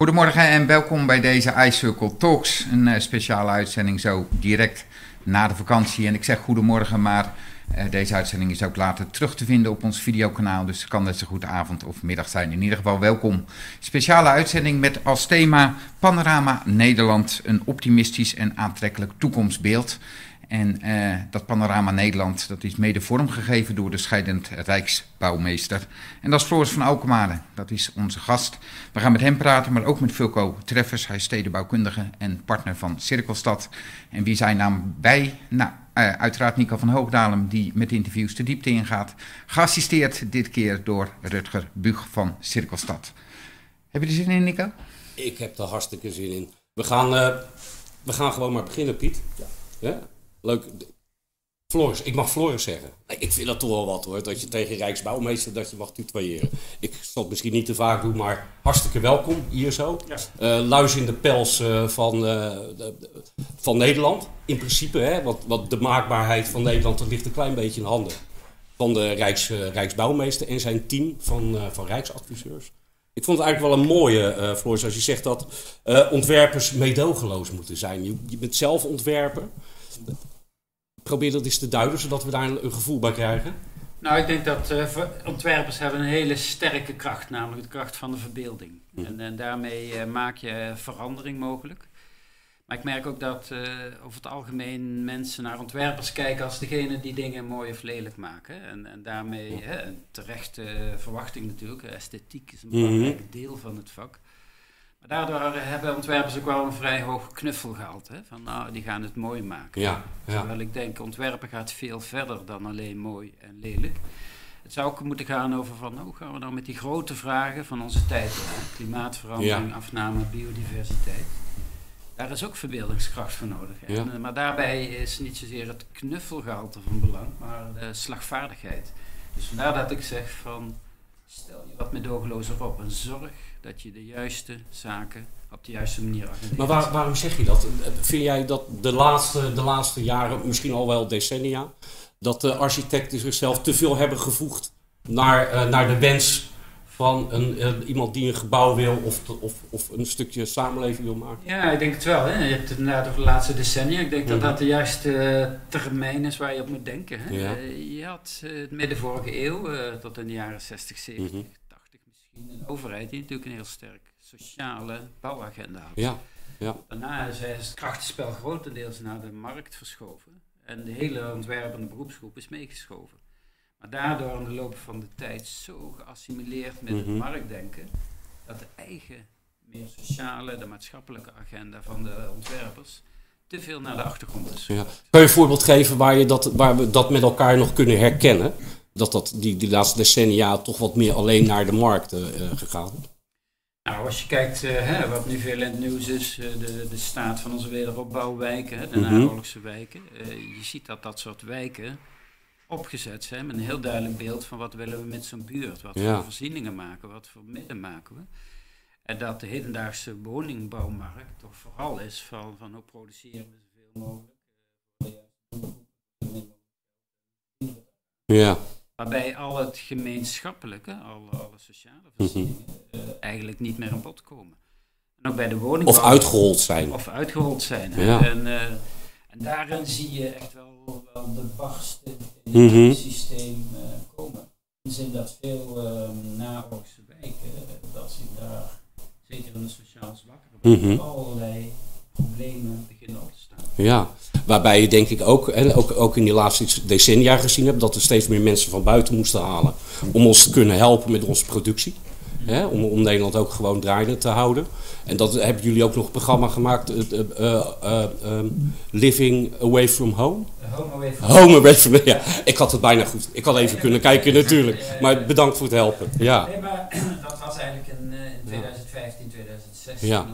Goedemorgen en welkom bij deze iCircle Talks. Een uh, speciale uitzending zo direct na de vakantie. En ik zeg goedemorgen, maar uh, deze uitzending is ook later terug te vinden op ons videokanaal. Dus het kan net zo goed avond of middag zijn. In ieder geval welkom. Speciale uitzending met als thema Panorama Nederland. Een optimistisch en aantrekkelijk toekomstbeeld. En uh, dat panorama Nederland dat is mede vormgegeven door de scheidend Rijksbouwmeester. En dat is Floris van Alkemade, dat is onze gast. We gaan met hem praten, maar ook met Fulco Treffers. Hij is stedenbouwkundige en partner van Cirkelstad. En wie zijn naam bij? Nou, uh, uiteraard Nico van Hoogdalem, die met interviews de diepte ingaat. Geassisteerd dit keer door Rutger Bug van Cirkelstad. Heb je er zin in, Nico? Ik heb er hartstikke zin in. We gaan, uh, we gaan gewoon maar beginnen, Piet. Ja. ja? Leuk. Floris, ik mag Floris zeggen. Ik vind dat toch wel wat hoor, dat je tegen Rijksbouwmeester dat je mag tutoyeren. Ik zal het misschien niet te vaak doen, maar hartstikke welkom hier zo. Ja. Uh, luis in de pels uh, van, uh, de, van Nederland, in principe. Hè, want, want de maakbaarheid van Nederland dat ligt een klein beetje in handen van de Rijks, Rijksbouwmeester en zijn team van, van Rijksadviseurs. Ik vond het eigenlijk wel een mooie, Floris, als je zegt dat ontwerpers meedogenloos moeten zijn. Je, je bent zelf ontwerper probeer dat eens te duiden, zodat we daar een, gevoel bij krijgen? Nou, ik denk dat uh, ontwerpers hebben een hele sterke kracht, namelijk de kracht van de verbeelding. Hm. En, en, daarmee uh, maak je verandering mogelijk. Maar ik merk ook dat uh, over het algemeen mensen naar ontwerpers kijken als degene die dingen mooi of lelijk maken. En, en daarmee, hè, een terechte verwachting natuurlijk, esthetiek is een belangrijk hm. deel van het vak. Maar daardoor hebben ontwerpers ook wel een vrij hoog. Hè? Van nou, die gaan het mooi maken. Ja, ja. Terwijl ik denk, ontwerpen gaat veel verder dan alleen mooi en lelijk. Het zou ook moeten gaan over van, hoe gaan we nou met die grote vragen van onze tijd hè? Klimaatverandering, afname, biodiversiteit. Daar is ook verbeeldingskracht voor nodig. Ja. En, maar daarbij is niet zozeer het knuffelgehalte van belang, maar de slagvaardigheid. Dus vandaar dat ik zeg van, stel je wat medogelozer op en zorg dat je de juiste zaken op de juiste manier agendeert. Maar waar, waarom zeg je dat? Vind jij dat de laatste, de laatste jaren, misschien al wel decennia, dat de architecten zichzelf te veel hebben gevoegd naar, uh, naar de wens van een, uh, iemand die een gebouw wil of, of, of een stukje samenleving wil maken? Ja, ik denk het wel. Hè. Je hebt het inderdaad over de laatste decennia. Ik denk dat dat de juiste termijn is waar je op moet denken. Hè. Ja. Uh, je had het midden vorige eeuw, tot in de jaren 60, 70, mm -hmm een overheid die natuurlijk een heel sterk sociale bouwagenda had. Ja, ja. Daarna is het krachtenspel grotendeels naar de markt verschoven. En de hele ontwerpende beroepsgroep is meegeschoven. Maar daardoor in de loop van de tijd zo geassimileerd met het mhm. marktdenken, dat de eigen, meer sociale, de maatschappelijke agenda van de ontwerpers te veel naar de achtergrond is. Ja. Kan je een voorbeeld geven waar, je dat, waar we dat met elkaar nog kunnen herkennen? Dat dat die, die laatste decennia toch wat meer alleen naar de markt uh, gegaan? Nou, als je kijkt uh, hè, wat nu veel in het nieuws is, uh, de, de staat van onze wederopbouwwijken, hè, de mm -hmm. naoorlogse wijken. je ziet dat dat soort wijken opgezet zijn met een heel duidelijk beeld van wat willen we met zo'n buurt. Wat ja. voor voorzieningen maken, wat voor midden maken we. En dat de hedendaagse woningbouwmarkt toch vooral is van, van hoe produceren we zoveel mogelijk. Ja. Waarbij al het gemeenschappelijke, alle, alle sociale mhm. voorzieningen, uh, eigenlijk niet meer aan bod komen. En ook bij de woning. Of uitgehold zijn. Of uitgehold zijn. Ja. En, uh, en daarin zie je echt wel, wel de barsten in het mm -hmm. systeem uh, komen. In de zin dat veel uh, naoorlogse wijken, dat ze daar, zeker in de sociaal zwakkere, mm -hmm. allerlei problemen beginnen op te staan. Ja, Waarbij je denk ik ook, en ook, ook in die laatste decennia gezien hebt, dat er steeds meer mensen van buiten moesten halen. Om ons te kunnen helpen met onze productie. Hè, om, om Nederland ook gewoon draaiende te houden. En dat hebben jullie ook nog een programma gemaakt, uh, uh, uh, Living Away from Home. Home Away from Home. Home away from Ja, ik had het bijna goed. Ik had even kunnen kijken natuurlijk. Maar bedankt voor het helpen. Ja. Nee, maar dat was eigenlijk in, in 2015, 2016 ja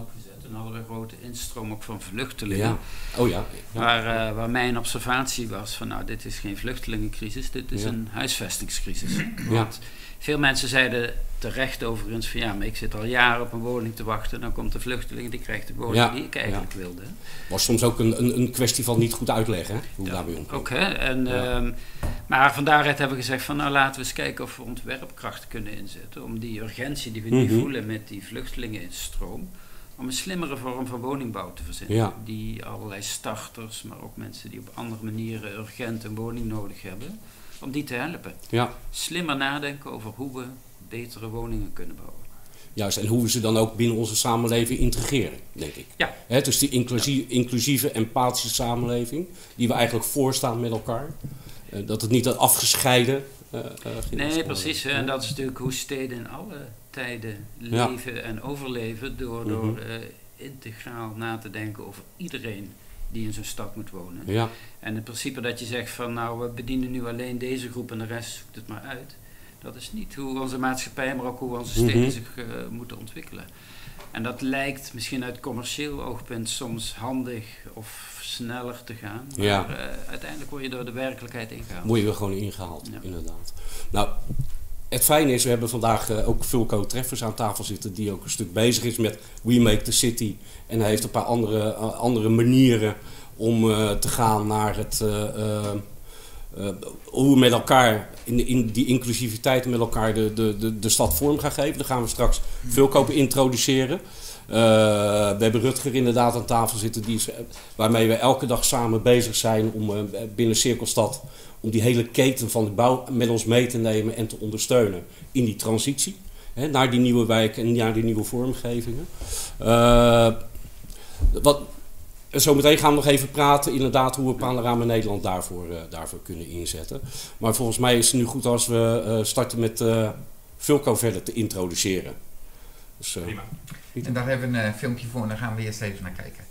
een grote instroom ook van vluchtelingen. Ja. Oh ja. Waar, uh, waar mijn observatie was van nou, dit is geen vluchtelingencrisis, dit is een huisvestingscrisis. Want veel mensen zeiden terecht overigens van ja, maar ik zit al jaren op een woning te wachten. Dan komt de vluchteling, die krijgt de woning Ja, die ik eigenlijk wilde. Was soms ook een, een, een kwestie van niet goed uitleggen hè, hoe Ja, daarmee omgaan. Ook, hè? En, Ja. ehm, maar van daaruit hebben we gezegd van nou laten we eens kijken of we ontwerpkrachten kunnen inzetten. Om die urgentie die we nu Mhm. voelen met die vluchtelingeninstroom, om een slimmere vorm van woningbouw te verzinnen. Ja. Die allerlei starters, maar ook mensen die op andere manieren urgent een woning nodig hebben, om die te helpen. Ja, Slimmer nadenken over hoe we betere woningen kunnen bouwen. juist. En hoe we ze dan ook binnen onze samenleving integreren, denk ik. Ja. Dus die inclusie- inclusieve, empathische samenleving, die we eigenlijk voorstaan met elkaar. Eh, dat het niet een afgescheiden eh, Nee, precies. hè. En dat is natuurlijk hoe steden in alle tijden Ja. leven en overleven. Door, Mhm. door eh, integraal na te denken over iedereen die in zo'n stad moet wonen. Ja, En het principe dat je zegt van nou we bedienen nu alleen deze groep en de rest zoekt het maar uit. Dat is niet hoe onze maatschappij, maar ook hoe onze steden Mhm. zich eh, moeten ontwikkelen. En dat lijkt misschien uit commercieel oogpunt soms handig of sneller te gaan. Maar Ja. eh, uiteindelijk word je door de werkelijkheid ingehaald. word je er gewoon ingehaald, Ja. inderdaad. Nou, het fijne is, we hebben vandaag eh, ook Vulco Treffers aan tafel zitten, die ook een stuk bezig is met We Make the City. En hij heeft een paar andere, eh, andere manieren om eh, te gaan naar het. hoe we met elkaar in, die inclusiviteit met elkaar de, de, de, stad vorm gaan geven. Daar gaan we straks Vulco introduceren. Eh, we hebben Rutger inderdaad aan tafel zitten, die waarmee we elke dag samen bezig zijn om binnen Cirkelstad om die hele keten van de bouw met ons mee te nemen en te ondersteunen in die transitie. Hè, naar die nieuwe wijken en naar die nieuwe vormgevingen. Eh, wat, zometeen gaan we nog even praten inderdaad hoe we Panorama Nederland daarvoor, eh, daarvoor kunnen inzetten. Maar volgens mij is het nu goed als we eh, starten met Vulco verder te introduceren. Dus, Prima. En daar hebben we een filmpje voor en daar gaan we eerst even naar kijken.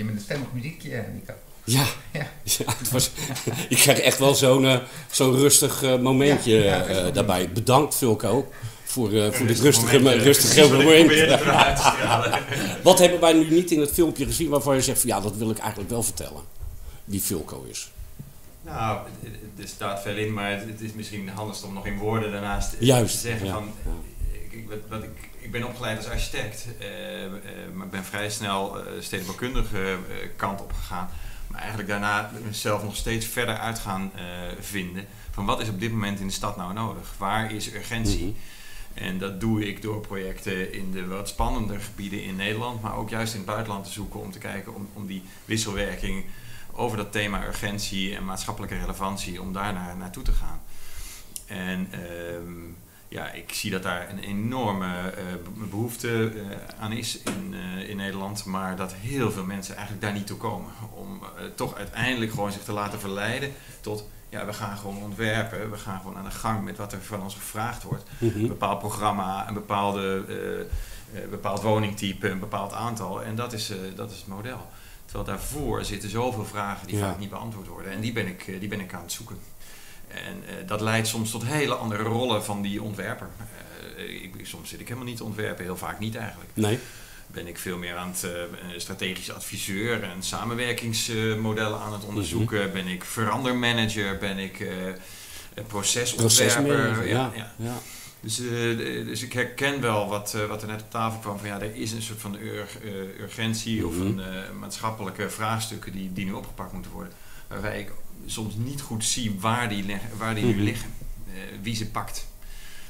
Filmpje met een stemmig muziekje, eh, Nico. Ja, Ja. ja. het was, ik krijg echt wel zo'n eh, zo'n rustig eh, momentje Ja, ja, eh, rustig daarbij. Bedankt Vulco voor, eh, voor dit Rustig rustige, momentje. mo- rustige moment. Wat hebben wij nu niet in het filmpje gezien waarvan je zegt van ja, dat wil ik eigenlijk wel vertellen. Wie Vulco is. Nou, er staat veel in, maar het, het is misschien handigst om nog in woorden daarnaast Juist, te zeggen ja, van... ik, wat, wat ik, ik ben opgeleid als architect, eh, eh, maar ben vrij snel eh stedenbouwkundige kant op gegaan. Maar eigenlijk daarna mezelf nog steeds verder uit gaan vinden van wat is op dit moment in de stad nou nodig? Waar is urgentie? Mhm. En dat doe ik door projecten in de wat spannender gebieden in Nederland, maar ook juist in het buitenland te zoeken om te kijken om, om die wisselwerking over dat thema urgentie en maatschappelijke relevantie, om daar naar, naartoe te gaan. En ehm, ja, ik zie dat daar een enorme eh, be- behoefte eh, aan is in, eh, in Nederland, maar dat heel veel mensen eigenlijk daar niet toe komen. Om toch uiteindelijk gewoon zich te laten verleiden tot, ja, we gaan gewoon ontwerpen, we gaan gewoon aan de gang met wat er van ons gevraagd wordt Mhm. een bepaald programma, een bepaalde, bepaald woningtype, een bepaald aantal. En dat is, dat is het model. Terwijl daarvoor zitten zoveel vragen die Ja. vaak niet beantwoord worden. En die ben ik, die ben ik aan het zoeken. En eh, dat leidt soms tot hele andere rollen van die ontwerper. Eh, ik, soms zit ik helemaal niet te ontwerpen, heel vaak niet eigenlijk. Nee. Ben ik veel meer aan het uh, strategisch adviseur en samenwerkingsmodellen aan het onderzoeken. Ben ik verandermanager, ben ik procesontwerper. Ja. ja. ja. Dus, dus ik herken wel wat, wat er net op tafel kwam van ja, er is een soort van ur, urgentie of Mhm. een maatschappelijke vraagstukken die, die nu opgepakt moeten worden. Waarbij ik soms niet goed zie waar die, waar die Mhm. nu liggen, eh, wie ze pakt.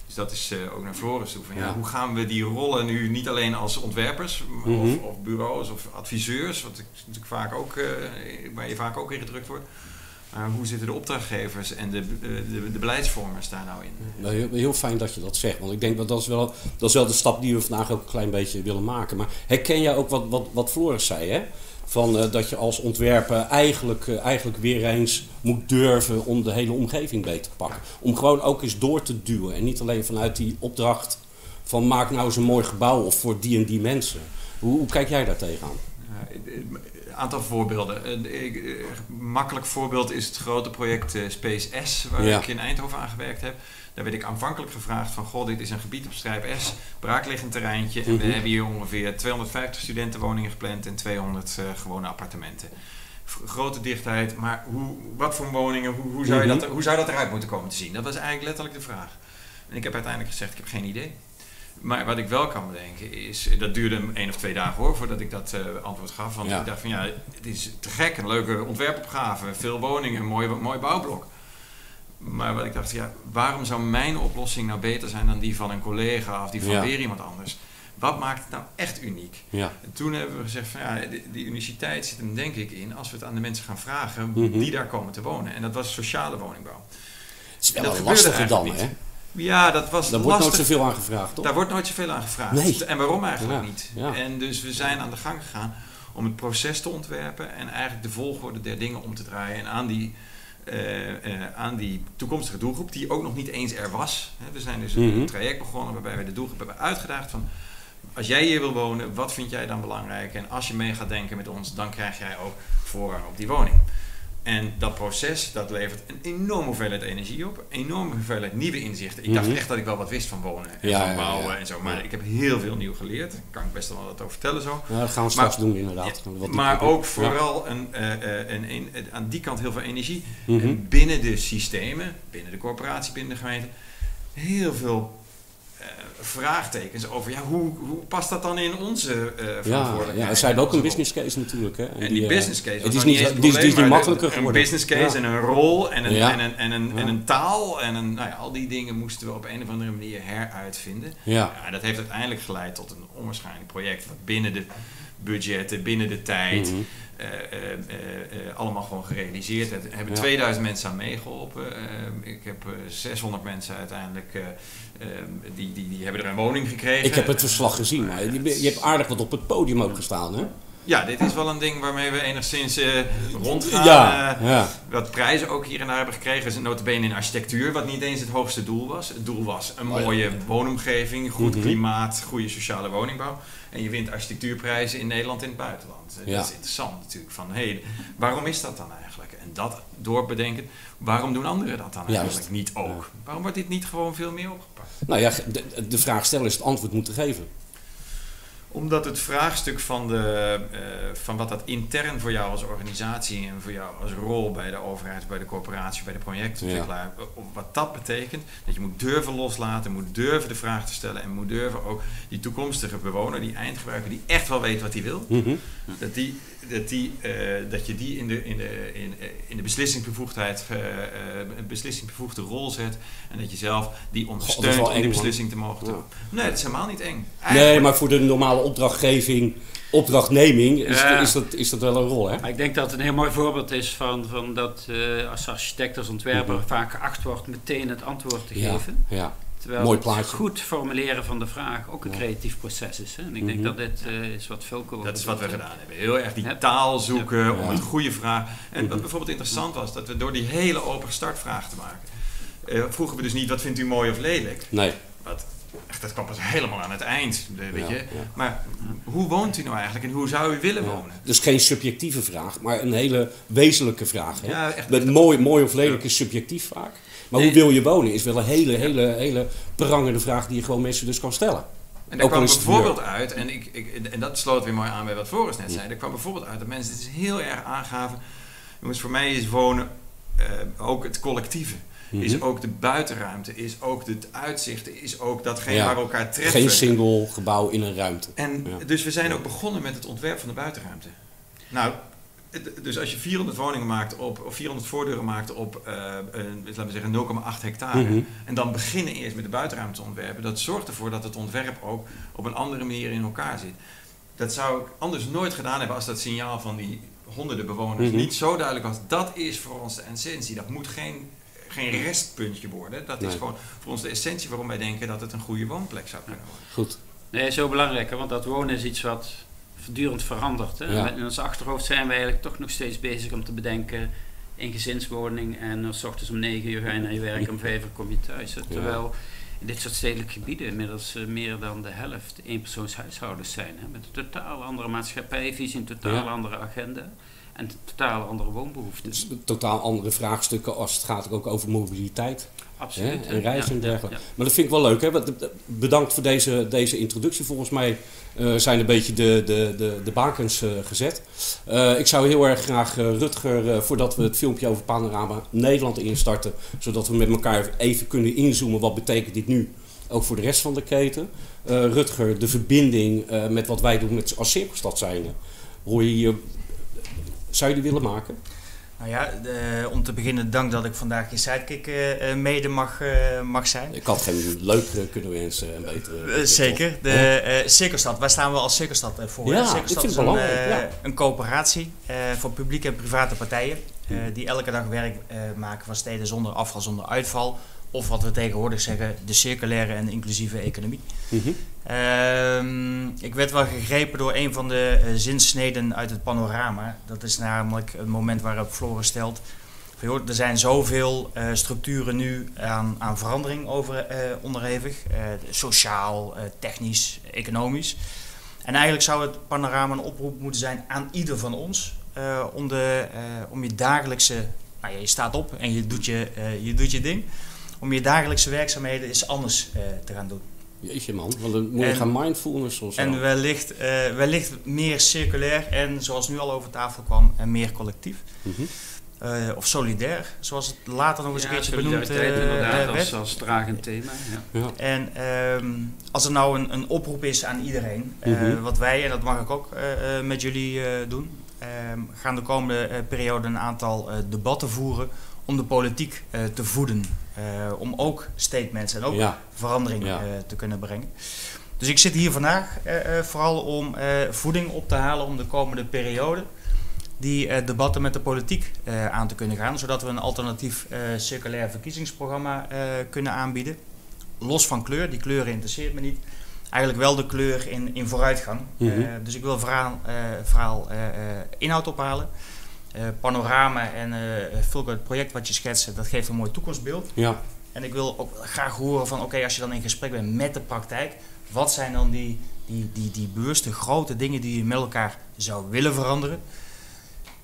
Dus dat is eh, ook naar Floris toe. Van, ja, Ja. Hoe gaan we die rollen nu niet alleen als ontwerpers maar- Mhm. of, of bureaus of adviseurs, wat ik natuurlijk vaak ook, eh, waar je vaak ook in gedrukt wordt. Maar hoe zitten de opdrachtgevers en de, de, de beleidsvormers daar nou in? Nou, heel, heel fijn dat je dat zegt, want ik denk dat dat is, wel, dat is wel de stap die we vandaag ook een klein beetje willen maken. Maar herken jij ook wat, wat, wat Floris zei, hè? Van, eh, dat je als ontwerper eigenlijk, eh, eigenlijk weer eens moet durven om de hele omgeving beter te pakken. Om gewoon ook eens door te duwen en niet alleen vanuit die opdracht van maak nou eens een mooi gebouw of voor die en die mensen. Hoe, hoe kijk jij daar tegenaan? Een aantal voorbeelden. Een eh, makkelijk voorbeeld is het grote project eh, Space S, waar Ja. ik in Eindhoven aan gewerkt heb. Daar werd ik aanvankelijk gevraagd van, goh, dit is een gebied op strijp S, braakliggend terreintje. En we Mhm. hebben hier ongeveer 250 studentenwoningen gepland en 200 eh, gewone appartementen. Grote dichtheid, maar hoe, wat voor woningen, hoe, hoe, zou je Mhm. dat, hoe zou dat eruit moeten komen te zien? Dat was eigenlijk letterlijk de vraag. En ik heb uiteindelijk gezegd, ik heb geen idee. Maar wat ik wel kan bedenken is, dat duurde één of twee dagen hoor, voordat ik dat eh, antwoord gaf. Want Ja. ik dacht van ja, het is te gek, een leuke ontwerpopgave, veel woningen, een mooi, mooi bouwblok. Maar wat ik dacht, ja, waarom zou mijn oplossing nou beter zijn dan die van een collega of die van Ja. weer iemand anders? Wat maakt het nou echt uniek? Ja, En toen hebben we gezegd van ja, die, die uniciteit zit hem denk ik in als we het aan de mensen gaan vragen Mhm. die daar komen te wonen. En dat was sociale woningbouw. het is wel dat een gebeurde lastige dan, hè? Ja, dat was Daar wordt nooit zoveel aan gevraagd, toch? Daar wordt nooit zoveel aan gevraagd. Nee. En waarom eigenlijk Ja, niet? ja. En dus we zijn aan de gang gegaan om het proces te ontwerpen en eigenlijk de volgorde der dingen om te draaien. En aan die, eh, eh, aan die toekomstige doelgroep, die ook nog niet eens er was. Hè, We zijn dus een Mhm. traject begonnen waarbij we de doelgroep hebben uitgedaagd van... Als jij hier wil wonen, wat vind jij dan belangrijk? En als je mee gaat denken met ons, dan krijg jij ook voorrang op die woning. En dat proces, dat levert een enorme hoeveelheid energie op. Een enorme hoeveelheid nieuwe inzichten. Ik dacht Mhm. echt dat ik wel wat wist van wonen en Ja, van bouwen ja. en zo. Maar ik heb heel veel nieuw geleerd. Daar kan ik best wel wat over vertellen zo. Ja, dat gaan we straks Maar- doen, inderdaad. Wat maar ook vooral een, eh, eh, een, een- aan die kant heel veel energie. Mhm. En binnen de systemen, binnen de corporatie, binnen de gemeente, heel veel vraagtekens over ja, hoe, hoe past dat dan in onze eh Ja, verantwoordelijkheid? ja, zij hebben ook een business case natuurlijk. Hè. En die eh, business case Het is niet, die het is, die is niet probleem, maar makkelijker de- geworden. Een business case Ja. en een rol en een, Ja. en een, en een, en Ja. een taal en een, nou ja, al die dingen moesten we op een of andere manier heruitvinden. Ja. Ja, dat heeft uiteindelijk geleid tot een onwaarschijnlijk project wat binnen de budgetten, binnen de tijd, Mhm. eh, allemaal gewoon gerealiseerd. Er hebben Ja. 2000 mensen aan meegeholpen. Eh, ik heb eh, 600 mensen uiteindelijk, eh, eh, die, die, die hebben er een woning gekregen. Ik heb het verslag gezien, maar je, je hebt aardig wat op het podium ook gestaan, hè? Ja, dit is wel een ding waarmee we enigszins eh, rondgaan. Ja, eh, ja. wat prijzen ook hier en daar hebben gekregen. is notabene in architectuur, wat niet eens het hoogste doel was. Het doel was een Oh ja. mooie woonomgeving, goed Mhm. klimaat, goede sociale woningbouw. En je wint architectuurprijzen in Nederland en in het buitenland. Eh. Dat is interessant natuurlijk. Van, hey, waarom is dat dan eigenlijk? En dat doorbedenken, waarom doen anderen dat dan Juist. eigenlijk niet ook? Waarom wordt dit niet gewoon veel meer opgepakt? Nou ja, de, de vraag stellen is het antwoord moeten geven. Omdat het vraagstuk van, de, eh, van wat dat intern voor jou als organisatie en voor jou als rol bij de overheid, bij de corporatie, bij de projectontwikkelaar, eh, wat dat betekent, dat je moet durven loslaten, moet durven de vraag te stellen en moet durven ook die toekomstige bewoner, die eindgebruiker, die echt wel weet wat hij wil, Mhm. dat, die, dat, die, eh, dat je die in de, in de, in, eh, in de beslissingsbevoegdheid, eh, eh, een beslissingsbevoegde rol zet en dat je zelf die ondersteunt eng, om die man. beslissing te mogen Ja. doen. Nee, dat is helemaal niet eng. Nee, maar voor de normale opdrachtgeving, opdrachtneming, is, Ja. is, dat, is dat wel een rol, hè? Maar ik denk dat het een heel mooi voorbeeld is van, van dat eh, als architect, als ontwerper Mhm. vaak geacht wordt meteen het antwoord te Ja, geven. ja. Terwijl Mooi het plaatje. goed formuleren van de vraag ook een Ja. creatief proces is. Hè? En ik Mhm. denk dat dit eh, is wat ook Dat is wat we gedaan hebben. Heel erg die Ja. taal zoeken Ja. om het goede vraag. En wat Mhm. bijvoorbeeld interessant was, dat we door die hele open startvraag te maken, eh, vroegen we dus niet wat vindt u mooi of lelijk. Nee. Wat echt dat kwam pas helemaal aan het eind. Weet Ja, je? ja. Maar hoe woont u nou eigenlijk en hoe zou u willen wonen? Dus geen subjectieve vraag, maar een hele wezenlijke vraag. Hè? Ja, echt. Met mooi, mooi of lelijk is subjectief vaak. Maar hoe wil je wonen is wel een hele, hele, hele prangende vraag die je gewoon mensen dus kan stellen. En daar kwam bijvoorbeeld uit, en, ik, ik, en dat sloot weer mooi aan bij wat Floris net zei. Er kwam bijvoorbeeld uit dat mensen het heel erg aangaven. Jongens, voor mij is wonen eh, ook het collectieve. Is Mhm. ook de buitenruimte, is ook het uitzicht, is ook datgene Ja. waar we elkaar treffen. Geen single gebouw in een ruimte. En Ja. dus we zijn ook begonnen met het ontwerp van de buitenruimte. Nou, dus als je 400 woningen maakt op, of 400 voordeuren maakt op, eh, een, laten we zeggen, 0,8 hectare. Mhm. En dan beginnen eerst met de buitenruimte te ontwerpen. Dat zorgt ervoor dat het ontwerp ook op een andere manier in elkaar zit. Dat zou ik anders nooit gedaan hebben als dat signaal van die honderden bewoners Mhm. niet zo duidelijk was. Dat is voor ons de essentie. Dat moet geen, geen restpuntje worden. Dat is gewoon voor ons de essentie waarom wij denken dat het een goede woonplek zou kunnen worden. Goed. Nee, zo belangrijk, hè, want dat wonen is iets wat voortdurend verandert. Hè. Ja. In ons achterhoofd zijn we eigenlijk toch nog steeds bezig om te bedenken in gezinswoning en s ochtends om 9 uur ga je naar je werk, om 5 uur kom je thuis. hè. Terwijl in dit soort stedelijke gebieden inmiddels eh, meer dan de helft eenpersoonshuishoudens zijn. Hè, met een totaal andere maatschappijvisie, een totaal andere agenda en totaal andere woonbehoeften. Dus totaal andere vraagstukken als het gaat ook over mobiliteit. Absoluut. Hè, en reizen en dergelijke. Maar dat vind ik wel leuk. Hè? Eh, Bedankt voor deze, deze introductie. Volgens mij eh, zijn een beetje de, de, de, de bakens eh, gezet. Ik zou heel erg graag Rutger, voordat we het filmpje over Panorama Nederland instarten, zodat we met elkaar even kunnen inzoomen. Wat betekent dit nu ook voor de rest van de keten? Rutger, de verbinding met wat wij doen met, als cirkelstad zijnde. Hier, zou je die willen maken? Nou ja, om te beginnen dank dat ik vandaag je sidekick eh, eh, mede mag, eh, mag zijn. Ik had geen leuk kunnen beter. Eh, zeker. De Cirkelstad, waar staan we als Cirkelstad voor? Ja, Cirkelstad is een, belangrijk, ja. een coöperatie voor publieke en private partijen. Mhm. die elke dag werk maken van steden zonder afval, zonder uitval. Of wat we tegenwoordig zeggen, de circulaire en inclusieve economie. Mhm. Ehm, ik werd wel gegrepen door een van de eh, zinsneden uit het panorama. Dat is namelijk het moment waarop Floris stelt. van, er zijn zoveel eh, structuren nu aan, aan verandering over, eh, onderhevig. sociaal, technisch, economisch. En eigenlijk zou het panorama een oproep moeten zijn aan ieder van ons. om, de, om je dagelijkse... Nou, je staat op en je doet je, je, doet je ding. Om je dagelijkse werkzaamheden eens anders te gaan doen. Jeetje man, want dan moet je En- gaan mindfulness of zo. En wellicht, eh, wellicht meer circulair en, zoals nu al over tafel kwam, en meer collectief. Mhm. Eh, of solidair, zoals het later nog eens een keertje benoemd eh, inderdaad, werd. als, als dragend thema. Ja. Ja. En ehm, als er nou een, een oproep is aan iedereen, eh, Mhm. wat wij, en dat mag ik ook eh, eh, met jullie eh, doen, ehm, gaan de komende periode een aantal eh, debatten voeren om de politiek eh, te voeden. Eh, om ook statements en ook Ja. verandering Ja. eh, te kunnen brengen. Dus ik zit hier vandaag vooral om voeding op te halen om de komende periode die debatten met de politiek aan te kunnen gaan, zodat we een alternatief circulair verkiezingsprogramma kunnen aanbieden. Los van kleur, die kleuren interesseert me niet. Eigenlijk wel de kleur in, in vooruitgang. Mhm. Dus ik wil verhaal, verhaal inhoud ophalen. Eh, panorama en eh Fulco, het project wat je schetst, dat geeft een mooi toekomstbeeld. Ja. En ik wil ook graag horen van, oké, als je dan in gesprek bent met de praktijk, wat zijn dan die, die, die, die bewuste grote dingen die je met elkaar zou willen veranderen?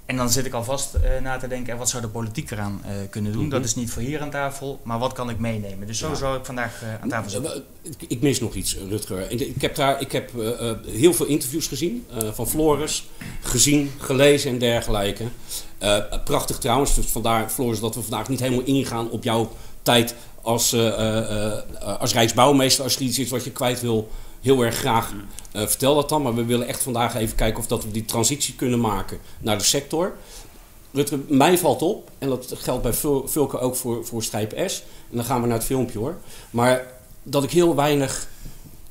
En dan zit ik alvast eh na te denken, en wat zou de politiek eraan eh, kunnen doen? Mhm. Dat is niet voor hier aan tafel, maar wat kan ik meenemen? Dus zo Ja. zou ik vandaag eh, aan tafel zitten. Ik- Ik mis nog iets, Rutger. Ik ik heb, daar, ik heb heel veel interviews gezien van Floris, gezien, gelezen en dergelijke. Prachtig trouwens, dus vandaar Floris dat we vandaag niet helemaal ingaan op jouw tijd als, als Rijksbouwmeester. Als er iets is wat je kwijt wil, heel erg graag eh, vertel dat dan. Maar we willen echt vandaag even kijken of dat we die transitie kunnen maken naar de sector. Rutger, mij valt op, en dat geldt bij Vul- Vulke ook voor, voor Strijp S. En dan gaan we naar het filmpje hoor. Maar dat ik heel weinig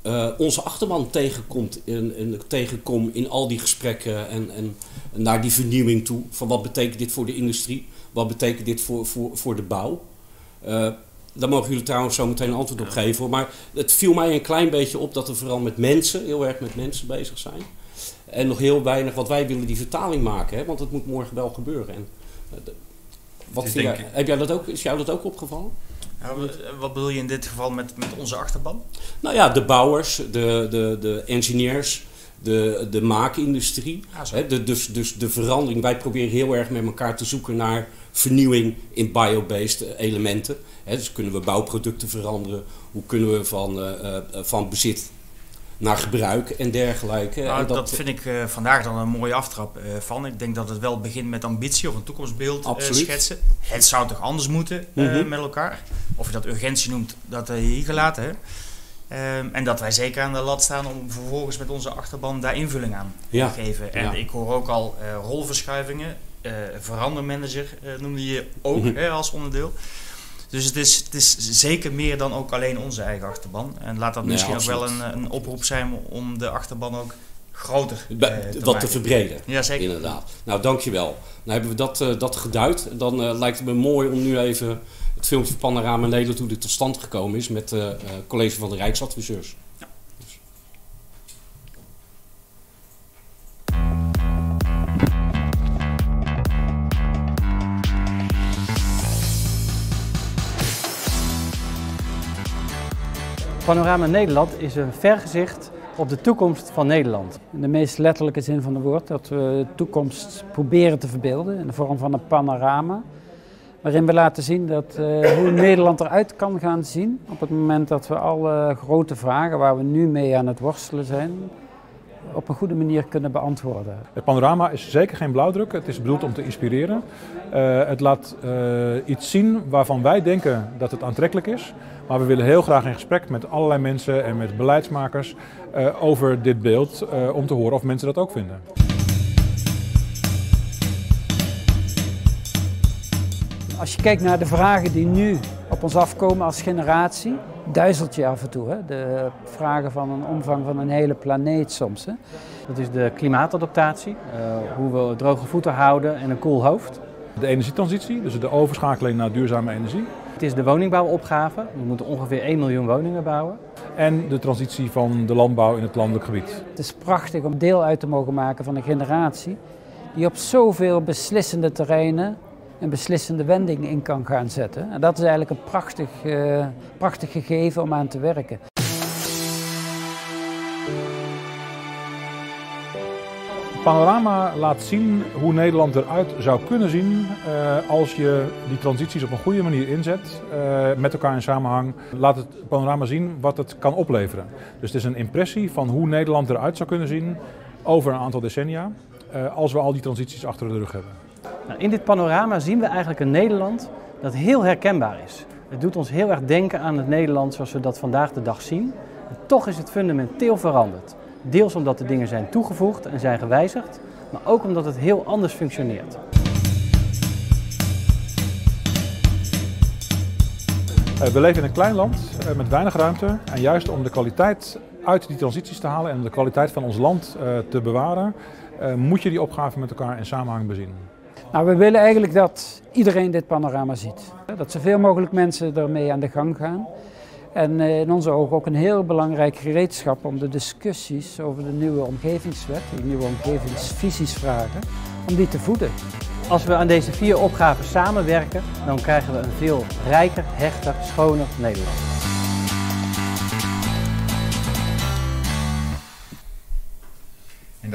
eh, onze achterban tegenkomt in, in, tegenkom in al die gesprekken en, en naar die vernieuwing toe. Van wat betekent dit voor de industrie? Wat betekent dit voor, voor, voor de bouw? Eh, daar mogen jullie trouwens zo meteen een antwoord op geven. Maar het viel mij een klein beetje op dat we vooral met mensen, heel erg met mensen bezig zijn. En nog heel weinig, wat wij willen die vertaling maken, hè? want het moet morgen wel gebeuren. En, eh, wat jij- ik- heb jij dat ook, is jou dat ook opgevallen? wat bedoel je in dit geval met, met onze achterban? Nou ja, de bouwers, de, de, de engineers, de, de maakindustrie. Ah. Hè, de, dus, dus de verandering. Wij proberen heel erg met elkaar te zoeken naar vernieuwing in biobased elementen. Dus kunnen we bouwproducten veranderen? Hoe kunnen we van, eh, eh, van bezit naar gebruik en dergelijke? Nou, en dat, vind ik eh, vandaag dan een mooie aftrap van. Ik denk dat het wel begint met ambitie of een toekomstbeeld schetsen. Het zou toch anders moeten Mhm. met elkaar? Of je dat urgentie noemt, dat heb je hier gelaten. Hè? Ehm, en dat wij zeker aan de lat staan om vervolgens met onze achterban daar invulling aan Ja. te geven. En Ja. ik hoor ook al rolverschuivingen. verandermanager noemde je ook Mhm. hè, als onderdeel. Dus het is, het is zeker meer dan ook alleen onze eigen achterban. En laat dat misschien ook wel een, een oproep zijn om de achterban ook groter eh, te wat te verbreden. Ja, zeker. Inderdaad. Nou, dankjewel. Nou hebben we dat, eh, dat geduid. Dan eh, lijkt het me mooi om nu even het filmpje Panorama Nederland, hoe dit tot stand gekomen is met het college van de Rijksadviseurs. Panorama Nederland is een vergezicht op de toekomst van Nederland. In de meest letterlijke zin van het woord, dat we de toekomst proberen te verbeelden in de vorm van een panorama. Waarin we laten zien dat, eh, hoe Nederland eruit kan gaan zien op het moment dat we alle grote vragen waar we nu mee aan het worstelen zijn, op een goede manier kunnen beantwoorden. Het panorama is zeker geen blauwdruk. Het is bedoeld om te inspireren. Eh, het laat eh, iets zien waarvan wij denken dat het aantrekkelijk is. Maar we willen heel graag in gesprek met allerlei mensen en met beleidsmakers eh, over dit beeld. om te horen of mensen dat ook vinden. Als je kijkt naar de vragen die nu op ons afkomen als generatie, duizelt je af en toe. Hè? De vragen van een omvang van een hele planeet soms. Hè? Dat is de klimaatadaptatie, eh, hoe we droge voeten houden en een koel hoofd. De energietransitie, dus de overschakeling naar duurzame energie. Het is de woningbouwopgave. We moeten ongeveer 1 miljoen woningen bouwen. En de transitie van de landbouw in het landelijk gebied. Het is prachtig om deel uit te mogen maken van een generatie die op zoveel beslissende terreinen een beslissende wending in kan gaan zetten. En dat is eigenlijk een prachtig, eh, prachtig gegeven om aan te werken. Panorama laat zien hoe Nederland eruit zou kunnen zien eh, als je die transities op een goede manier inzet, eh, met elkaar in samenhang. Laat het panorama zien wat het kan opleveren. Dus het is een impressie van hoe Nederland eruit zou kunnen zien over een aantal decennia, als we al die transities achter de rug hebben. Nou, in dit panorama zien we eigenlijk een Nederland dat heel herkenbaar is. Het doet ons heel erg denken aan het Nederland zoals we dat vandaag de dag zien. En toch is het fundamenteel veranderd. Deels omdat er dingen zijn toegevoegd en zijn gewijzigd, maar ook omdat het heel anders functioneert. Eh, we leven in een klein land eh, met weinig ruimte. En juist om de kwaliteit uit die transities te halen en de kwaliteit van ons land eh, te bewaren, moet je die opgave met elkaar in samenhang bezien. Nou, we willen eigenlijk dat iedereen dit panorama ziet. Dat zoveel mogelijk mensen ermee aan de gang gaan. En eh, in onze ogen ook een heel belangrijk gereedschap om de discussies over de nieuwe omgevingswet, de nieuwe omgevingsvisies vragen, om die te voeden. Als we aan deze vier opgaven samenwerken, dan krijgen we een veel rijker, hechter, schoner Nederland.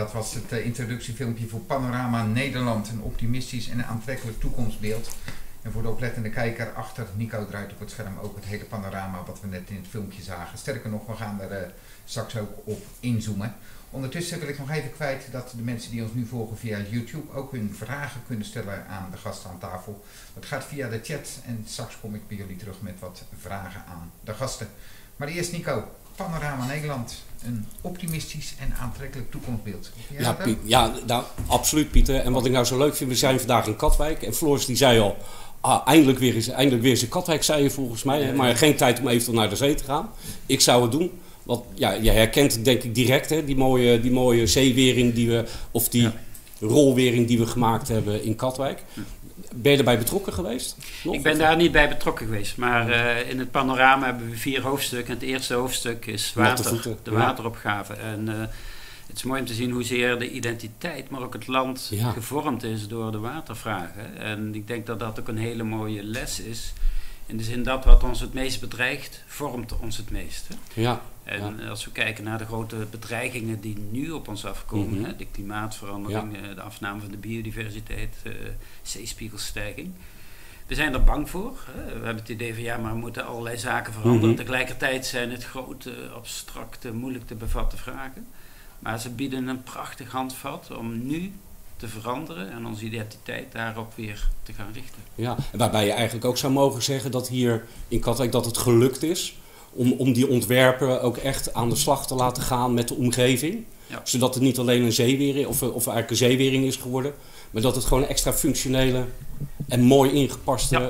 Dat was het eh, introductiefilmpje voor Panorama Nederland. Een optimistisch en aantrekkelijk toekomstbeeld. En voor de oplettende kijker achter Nico draait op het scherm ook het hele panorama wat we net in het filmpje zagen. Sterker nog, we gaan er eh, straks ook op inzoomen. Ondertussen wil ik nog even kwijt dat de mensen die ons nu volgen via YouTube ook hun vragen kunnen stellen aan de gasten aan tafel. Dat gaat via de chat en straks kom ik bij jullie terug met wat vragen aan de gasten. Maar eerst Nico, Panorama Nederland. Een optimistisch en aantrekkelijk toekomstbeeld. Ja? Piet, ja nou, absoluut Pieter. En wat ik nou zo leuk vind, we zijn vandaag in Katwijk. En Floris die zei al, ah, eindelijk, weer eens, eindelijk weer eens in Katwijk, zei je volgens mij. hè. Maar geen tijd om eventueel naar de zee te gaan. Ik zou het doen. Want ja, je herkent het denk ik direct, hè, die, mooie, die mooie zeewering die we, of die rolwering die we gemaakt hebben in Katwijk. Ben je erbij betrokken geweest? Nog? Ik ben daar niet bij betrokken geweest, maar eh, in het panorama hebben we vier hoofdstukken. Het eerste hoofdstuk is water, de wateropgave. En eh, het is mooi om te zien hoezeer de identiteit, maar ook het land Ja. gevormd is door de watervragen. En ik denk dat dat ook een hele mooie les is In de zin dat wat ons het meest bedreigt, vormt ons het meest. Hè? Ja. En als we kijken naar de grote bedreigingen die nu op ons afkomen, Mhm. hè, de klimaatverandering, eh, de afname van de biodiversiteit, eh, zeespiegelstijging. We zijn er bang voor. Hè. We hebben het idee van ja, maar we moeten allerlei zaken veranderen. Mhm. Tegelijkertijd zijn het grote, abstracte, moeilijk te bevatten vragen. Maar ze bieden een prachtig handvat om nu te veranderen en onze identiteit daarop weer te gaan richten. Ja, en waarbij je eigenlijk ook zou mogen zeggen dat hier in Katwijk dat het gelukt is om, om die ontwerpen ook echt aan de slag te laten gaan met de omgeving. Ja. Zodat het niet alleen een zeewering of, of eigenlijk een zeewering is geworden, maar dat het gewoon een extra functionele en mooi ingepaste. Ja.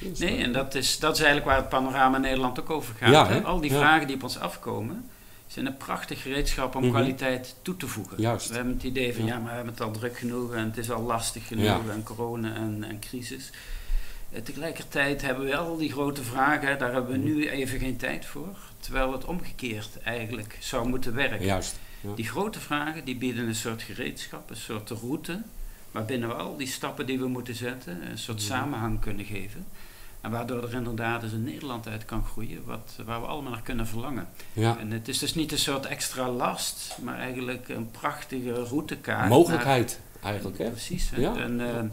eh, is. Nee, en dat is, dat is eigenlijk waar het panorama Nederland ook over gaat. Ja, hè. Al die vragen die op ons afkomen, zijn een prachtig gereedschap om Mhm. kwaliteit toe te voegen. Juist. We hebben het idee van Ja. maar we hebben het al druk genoeg en het is al lastig genoeg en corona en, en crisis. Eh, Tegelijkertijd hebben we al die grote vragen, daar hebben we nu even geen tijd voor. Terwijl het omgekeerd eigenlijk zou moeten werken. Juist. Ja. Die grote vragen die bieden een soort gereedschap, een soort route, waarbinnen we al die stappen die we moeten zetten, een soort samenhang kunnen geven. En waardoor er inderdaad dus een Nederland uit kan groeien, wat, waar we allemaal naar kunnen verlangen. Ja. En het is dus niet een soort extra last, maar eigenlijk een prachtige routekaart. Mogelijkheid eigenlijk, hè? Precies. hè. Ja. En, eh,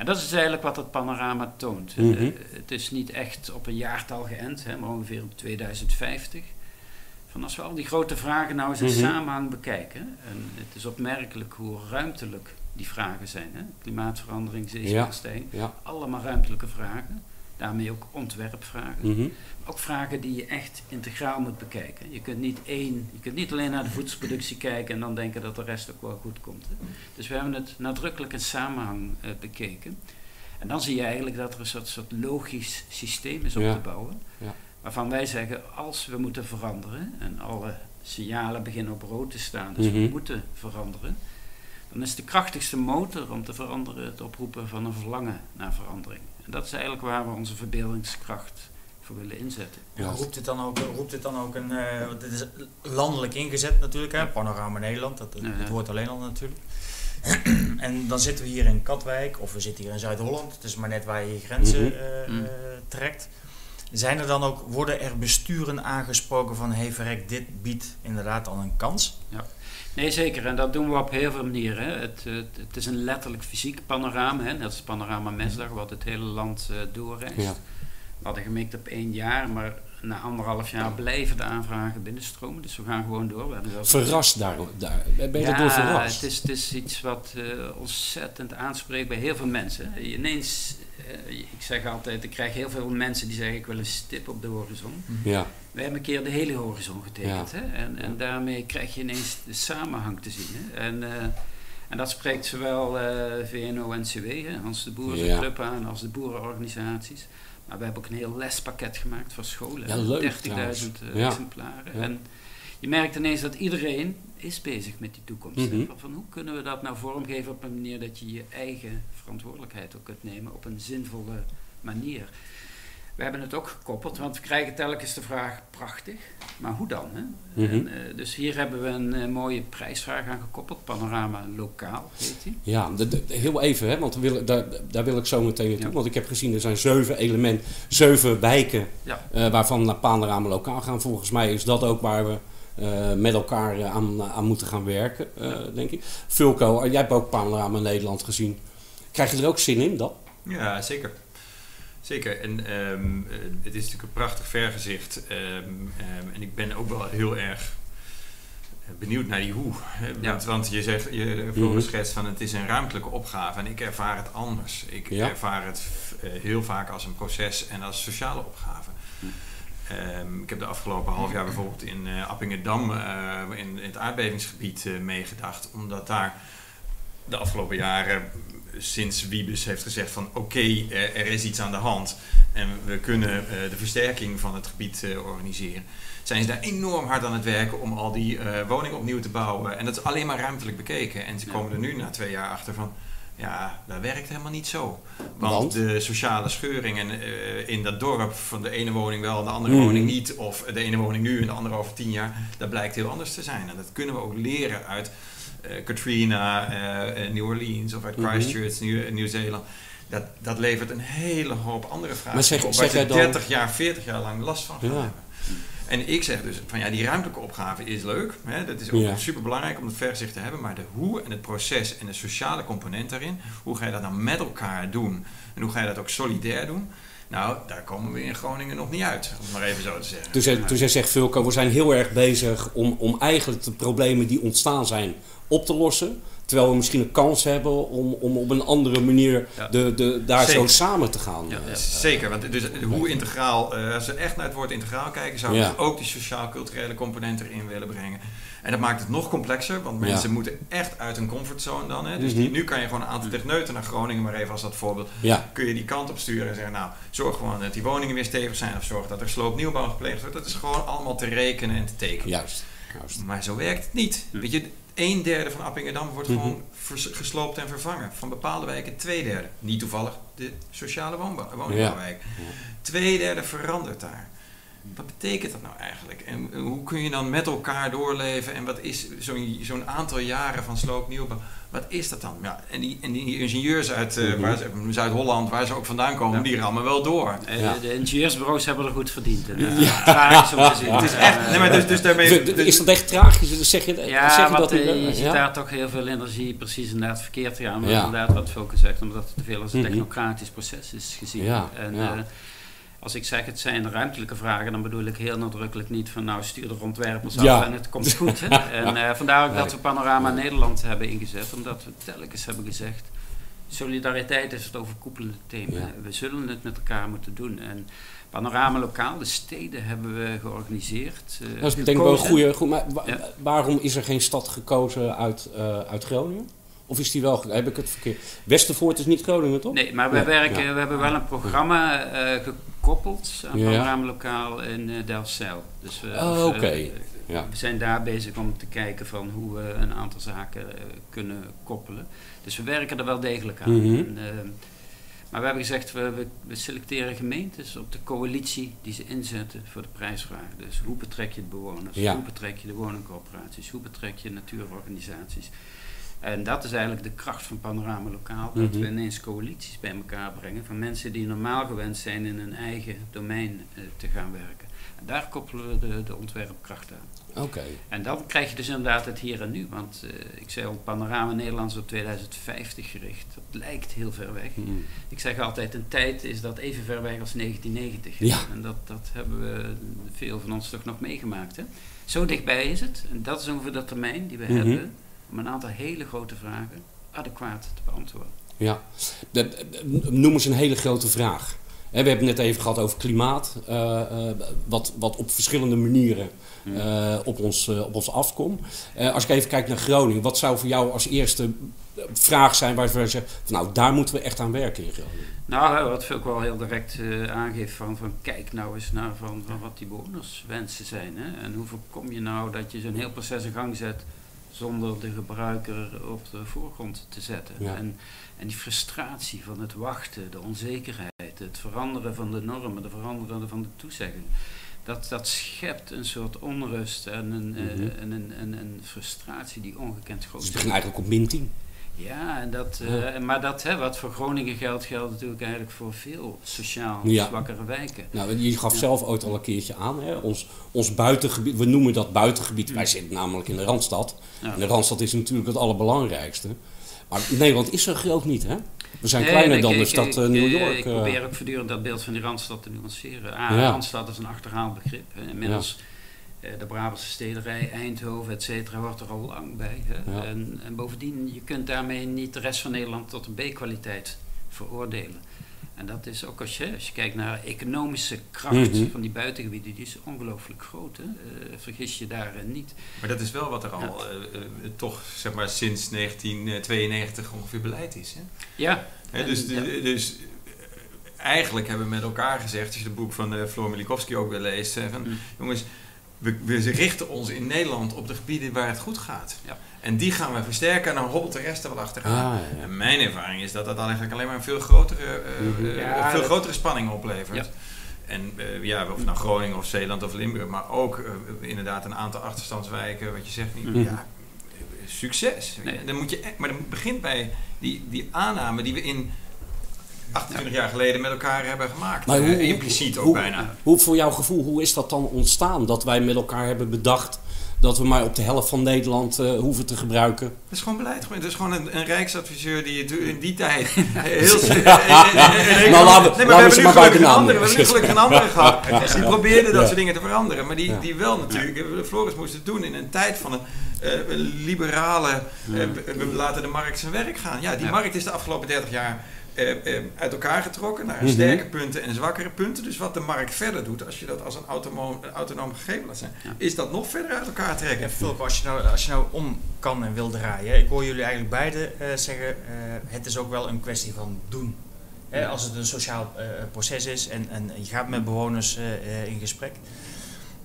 en dat is dus eigenlijk wat het panorama toont. Mhm. Eh, het is niet echt op een jaartal geënt, hè, maar ongeveer op 2050. Van als we al die grote vragen nou eens in Mhm. samenhang bekijken, en het is opmerkelijk hoe ruimtelijk die vragen zijn. Hè? Klimaatverandering, zeespiegelstijging, Ja. allemaal ruimtelijke vragen. Daarmee ook ontwerpvragen. Mhm. Ook vragen die je echt integraal moet bekijken. Je kunt niet één, je kunt niet alleen naar de voedselproductie kijken en dan denken dat de rest ook wel goed komt. Hè. Dus we hebben het nadrukkelijk in samenhang eh, bekeken. En dan zie je eigenlijk dat er een soort, soort logisch systeem is op Ja. te bouwen. Ja. Waarvan wij zeggen, als we moeten veranderen en alle signalen beginnen op rood te staan, dus we Mhm. moeten veranderen, dan is de krachtigste motor om te veranderen het oproepen van een verlangen naar verandering. En dat is eigenlijk waar we onze verbeeldingskracht voor willen inzetten. Ja, roept, het dan ook, roept het dan ook een. eh, want dit is landelijk ingezet natuurlijk, hè? Panorama Nederland, dat, dat, Ja, ja. het woord alleen al natuurlijk. en dan zitten we hier in Katwijk of we zitten hier in Zuid-Holland, het is maar net waar je je grenzen Mhm. eh, Mhm. trekt. Zijn er dan ook, worden er besturen aangesproken van hey verrek, dit biedt inderdaad al een kans? Nee, zeker. En dat doen we op heel veel manieren. Hè. Het, het, het is een letterlijk fysiek panorama. Hè. Net als panorama Mesdag, wat het hele land eh, doorreist. Ja. We hadden gemikt op één jaar, maar na anderhalf jaar blijven de aanvragen binnenstromen. Dus we gaan gewoon door. We hebben zelfs- Verrast daar, daar. Ben je ja, erdoor verrast? Het is, het is iets wat eh, ontzettend aanspreekt bij heel veel mensen. Ineens, eh, ik zeg altijd, ik krijg heel veel mensen die zeggen ik wil een stip op de horizon. Ja. Wij hebben een keer de hele horizon getekend. Ja. Hè? En, en daarmee krijg je ineens de samenhang te zien. Hè? En, eh, en dat spreekt zowel eh VNO-NCW, hè, Hans de Boer, zijn Ja. club aan, als de boerenorganisaties. Maar we hebben ook een heel lespakket gemaakt voor scholen. Ja, hè. leuk 30.000 eh, Ja. exemplaren. Ja. En je merkt ineens dat iedereen is bezig met die toekomst. hè. Mhm. Van hoe kunnen we dat nou vormgeven op een manier dat je je eigen verantwoordelijkheid ook kunt nemen op een zinvolle manier. We hebben het ook gekoppeld, want we krijgen telkens de vraag, prachtig, maar hoe dan? Hè? Mhm. en, eh, dus hier hebben we een eh, mooie prijsvraag aan gekoppeld, Panorama Lokaal heet die. Ja, de- de- heel even, hè, want daar, daar wil ik zo meteen naartoe. Ja. Want ik heb gezien, er zijn zeven elementen, zeven wijken Ja. eh, waarvan naar Panorama lokaal gaan. Volgens mij is dat ook waar we met elkaar aan, aan moeten gaan werken, denk ik. Fulco, jij hebt ook Panorama Nederland gezien. Krijg je er ook zin in, dat? Ja, zeker. Zeker. En ehm, eh, het is natuurlijk een prachtig vergezicht. ehm, ehm, en ik ben ook wel heel erg eh, benieuwd naar die hoe. Ja. Want, want je zegt, je Mhm. voorgeschetst van het is een ruimtelijke opgave. En ik ervaar het anders. Ik Ja. ervaar het eh, heel vaak als een proces en als sociale opgave. Ehm, ik heb de afgelopen half jaar bijvoorbeeld in eh, Appingedam, eh, in, in het aardbevingsgebied, eh, meegedacht. Omdat daar de afgelopen jaren, sinds Wiebes heeft gezegd van oké, er, er is iets aan de hand en we kunnen eh, de versterking van het gebied eh, organiseren, zijn ze daar enorm hard aan het werken om al die eh, woningen opnieuw te bouwen. En dat is alleen maar ruimtelijk bekeken. En ze komen er nu na twee jaar achter van, ja, dat werkt helemaal niet zo. Want, Want? de sociale scheuringen in dat dorp van de ene woning wel en de andere Mhm. woning niet, of de ene woning nu en de andere over tien jaar, dat blijkt heel anders te zijn. En dat kunnen we ook leren uit Katrina, eh, eh, New Orleans of uit Mhm. Christchurch, Nieuw- Nieuw-Zeeland. dat, dat levert een hele hoop andere vragen Maar zeg- op. zeg Waar jij je dan- 30 jaar, 40 jaar lang last van gaan Ja. hebben. En ik zeg dus van ja, die ruimtelijke opgave is leuk. Hè, dat is ook Ja. super belangrijk om het verzicht te hebben. Maar de hoe en het proces en de sociale component daarin. Hoe ga je dat nou met elkaar doen? En hoe ga je dat ook solidair doen? Nou, daar komen we in Groningen nog niet uit. Om het maar even zo te zeggen. Dus, hij- dus hij zegt Vulko, we zijn heel erg bezig om, om eigenlijk de problemen die ontstaan zijn op te lossen. Terwijl we misschien een kans hebben om, om op een andere manier Ja. de, de, daar zo samen te gaan. Ja, eh, ja. Zeker, want dus hoe integraal, eh, als we echt naar het woord integraal kijken, zou ik Ja. dus ook die sociaal-culturele component erin willen brengen. En dat maakt het nog complexer, want mensen Ja. moeten echt uit hun comfortzone dan. Hè? Dus Mhm. die, nu kan je gewoon een aantal techneuten naar Groningen, maar even als dat voorbeeld, Ja, kun je die kant op sturen en zeggen, nou, zorg gewoon dat die woningen weer stevig zijn of zorg dat er sloopnieuwbouw gepleegd wordt. Dat is gewoon allemaal te rekenen en te tekenen. juist. juist. Maar zo werkt het niet. Weet je, een derde van Appingedam wordt Mhm. gewoon gesloopt en vervangen. Van bepaalde wijken twee derde. Niet toevallig de sociale woonbouw, woningbouwwijk. Twee derde verandert daar. Wat betekent dat nou eigenlijk? En eh, hoe kun je dan met elkaar doorleven? En wat is zo'n zo'n aantal jaren van sloopnieuwbouw? Wat is dat dan? Ja, en, die, en die ingenieurs uit eh, Mhm. Zuid-Holland, waar ze ook vandaan komen, Ja. die rammen wel door. Ja. De ingenieursbureaus hebben er goed verdiend. En, tragisch om te zien. Het is echt, nee, maar dus, dus daarmee... Dus- Is dat echt tragisch? Zeg je, zeg Ja, je want dat eh, je ziet Ja? daar toch heel veel energie precies inderdaad verkeerd te gaan. Maar Ja. inderdaad wat Volker zegt, omdat het te veel als een Mhm. technocratisch proces is gezien. Ja, En ja. eh, als ik zeg het zijn ruimtelijke vragen, dan bedoel ik heel nadrukkelijk niet van nou stuur de ontwerpers af Ja. en het komt goed. Hè? En eh, vandaar ook dat we Panorama Nederland hebben ingezet, omdat we telkens hebben gezegd, solidariteit is het overkoepelende thema. Ja. We zullen het met elkaar moeten doen. En Panorama Lokaal, de steden hebben we georganiseerd. eh, Dat is denk ik wel een goede. Goed, maar wa- Ja. waarom is er geen stad gekozen uit, eh, uit Groningen? Of is die wel? Heb ik het verkeerd? Westervoort is niet Groningen, toch? Nee, maar we, werken, we hebben wel een programma eh, gekoppeld aan Ja. Panorama Lokaal in uh, Delfzijl. Dus we, Oh, of, oké. eh, Ja. we zijn daar bezig om te kijken van hoe we een aantal zaken eh, kunnen koppelen. Dus we werken er wel degelijk aan. Mhm. En, eh, maar we hebben gezegd, we, we, we selecteren gemeentes op de coalitie die ze inzetten voor de prijsvraag. Dus hoe betrek je de bewoners, Ja. hoe betrek je de woningcorporaties, hoe betrek je natuurorganisaties. En dat is eigenlijk de kracht van Panorama Lokaal. Dat Mhm. we ineens coalities bij elkaar brengen van mensen die normaal gewend zijn in hun eigen domein eh, te gaan werken. En daar koppelen we de, de ontwerpkracht aan. Oké. En dan krijg je dus inderdaad het hier en nu. Want eh, ik zei al, Panorama Nederlands op 2050 gericht. Dat lijkt heel ver weg. Mhm. Ik zeg altijd, een tijd is dat even ver weg als 1990. Ja. En dat, dat hebben we veel van ons toch nog meegemaakt. Hè? Zo dichtbij is het. En dat is ongeveer de termijn die we Mhm. hebben om een aantal hele grote vragen adequaat te beantwoorden. Ja. Noem eens een hele grote vraag. We hebben het net even gehad over klimaat, eh, eh, wat, wat op verschillende manieren eh, op, ons, op ons afkomt. Als ik even kijk naar Groningen, wat zou voor jou als eerste vraag zijn waarvan je zegt, nou daar moeten we echt aan werken in Groningen? Nou, wat ook wel heel direct aangeeft van, van kijk nou eens naar van, van wat die bewonerswensen zijn. Hè? En hoe voorkom je nou dat je zo'n heel proces in gang zet zonder de gebruiker op de voorgrond te zetten. Ja. En, en die frustratie van het wachten, de onzekerheid, het veranderen van de normen, de veranderen van de toezeggingen. Dat, dat schept een soort onrust en een, eh, Mhm. en een, een, een frustratie die ongekend groot Dus is. het begint eigenlijk op min 10. Ja, en dat, eh, maar dat, hè, wat voor Groningen geldt, geldt natuurlijk eigenlijk voor veel sociaal Ja. zwakkere wijken. Nou, je gaf Ja. zelf ooit al een keertje aan, hè? Ons, ons buitengebied, we noemen dat buitengebied, wij zitten namelijk in de Randstad. En de Randstad is natuurlijk het allerbelangrijkste. Maar Nederland is zo groot niet, hè? We zijn Nee, kleiner ik- dan de ik- stad ik- eh, New ik- York. Ik eh. probeer ook voortdurend dat beeld van die Randstad te nuanceren. Ah. Randstad is een achterhaald begrip. hè. Inmiddels de Brabantse stedenrij, Eindhoven, et cetera, hoort er al lang bij. Hè. Ja. En, en bovendien, je kunt daarmee niet de rest van Nederland tot een B-kwaliteit veroordelen. En dat is ook als je, als je kijkt naar economische kracht Mhm. van die buitengebieden, die is ongelooflijk groot. Hè. Eh, vergis je daarin niet. Maar dat is wel wat er al Ja. eh, eh, toch zeg maar sinds 1992 ongeveer beleid is. Hè? Ja, Hè, En- dus, ja. dus eh, eigenlijk hebben we met elkaar gezegd, als je het boek van eh, Floor Milikowski ook weer leest, hè, van, Mm. jongens, we, we richten ons in Nederland op de gebieden waar het goed gaat. Ja. En die gaan we versterken en dan hobbelt de rest er wel achteraan. Ja. En mijn ervaring is dat dat dan eigenlijk alleen maar een veel grotere, eh, Mhm. eh, Ja, veel dat- grotere spanning oplevert. Ja. En eh, ja, of nou Groningen of Zeeland of Limburg, maar ook inderdaad een aantal achterstandswijken, wat je zegt, niet, Mhm. ja, succes. Nee. Dan moet je, echt- maar dat begint bij die, die aanname die we in 28 jaar geleden met elkaar hebben gemaakt. Maar Eh, hoe- impliciet ook hoe- bijna. Hoe, voor jouw gevoel, hoe is dat dan ontstaan? Dat wij met elkaar hebben bedacht dat we maar op de helft van Nederland eh, hoeven te gebruiken. Dat is gewoon beleid. Het is gewoon een, een rijksadviseur die het in die tijd heel... Nou, laten we- nee, maar we hebben nu gelukkig een andere, we hebben nu gelukkig een andere gehad. Dus die probeerde dat soort dingen te veranderen. Maar die, die wel natuurlijk, Floris moest het doen in een tijd van een, eh, liberale... eh, we, laten de markt zijn werk gaan. Ja, die markt is de afgelopen 30 jaar uit elkaar getrokken naar Mhm. sterke punten en zwakkere punten. Dus wat de markt verder doet, als je dat als een autonoom, een autonoom gegeven laat zijn, Ja. is dat nog verder uit elkaar trekken. Ja, Philip, als je, nou, als je nou om kan en wil draaien, ik hoor jullie eigenlijk beiden eh, zeggen, eh, het is ook wel een kwestie van doen. Hè, als het een sociaal eh, proces is en, en je gaat met bewoners eh, eh, in gesprek,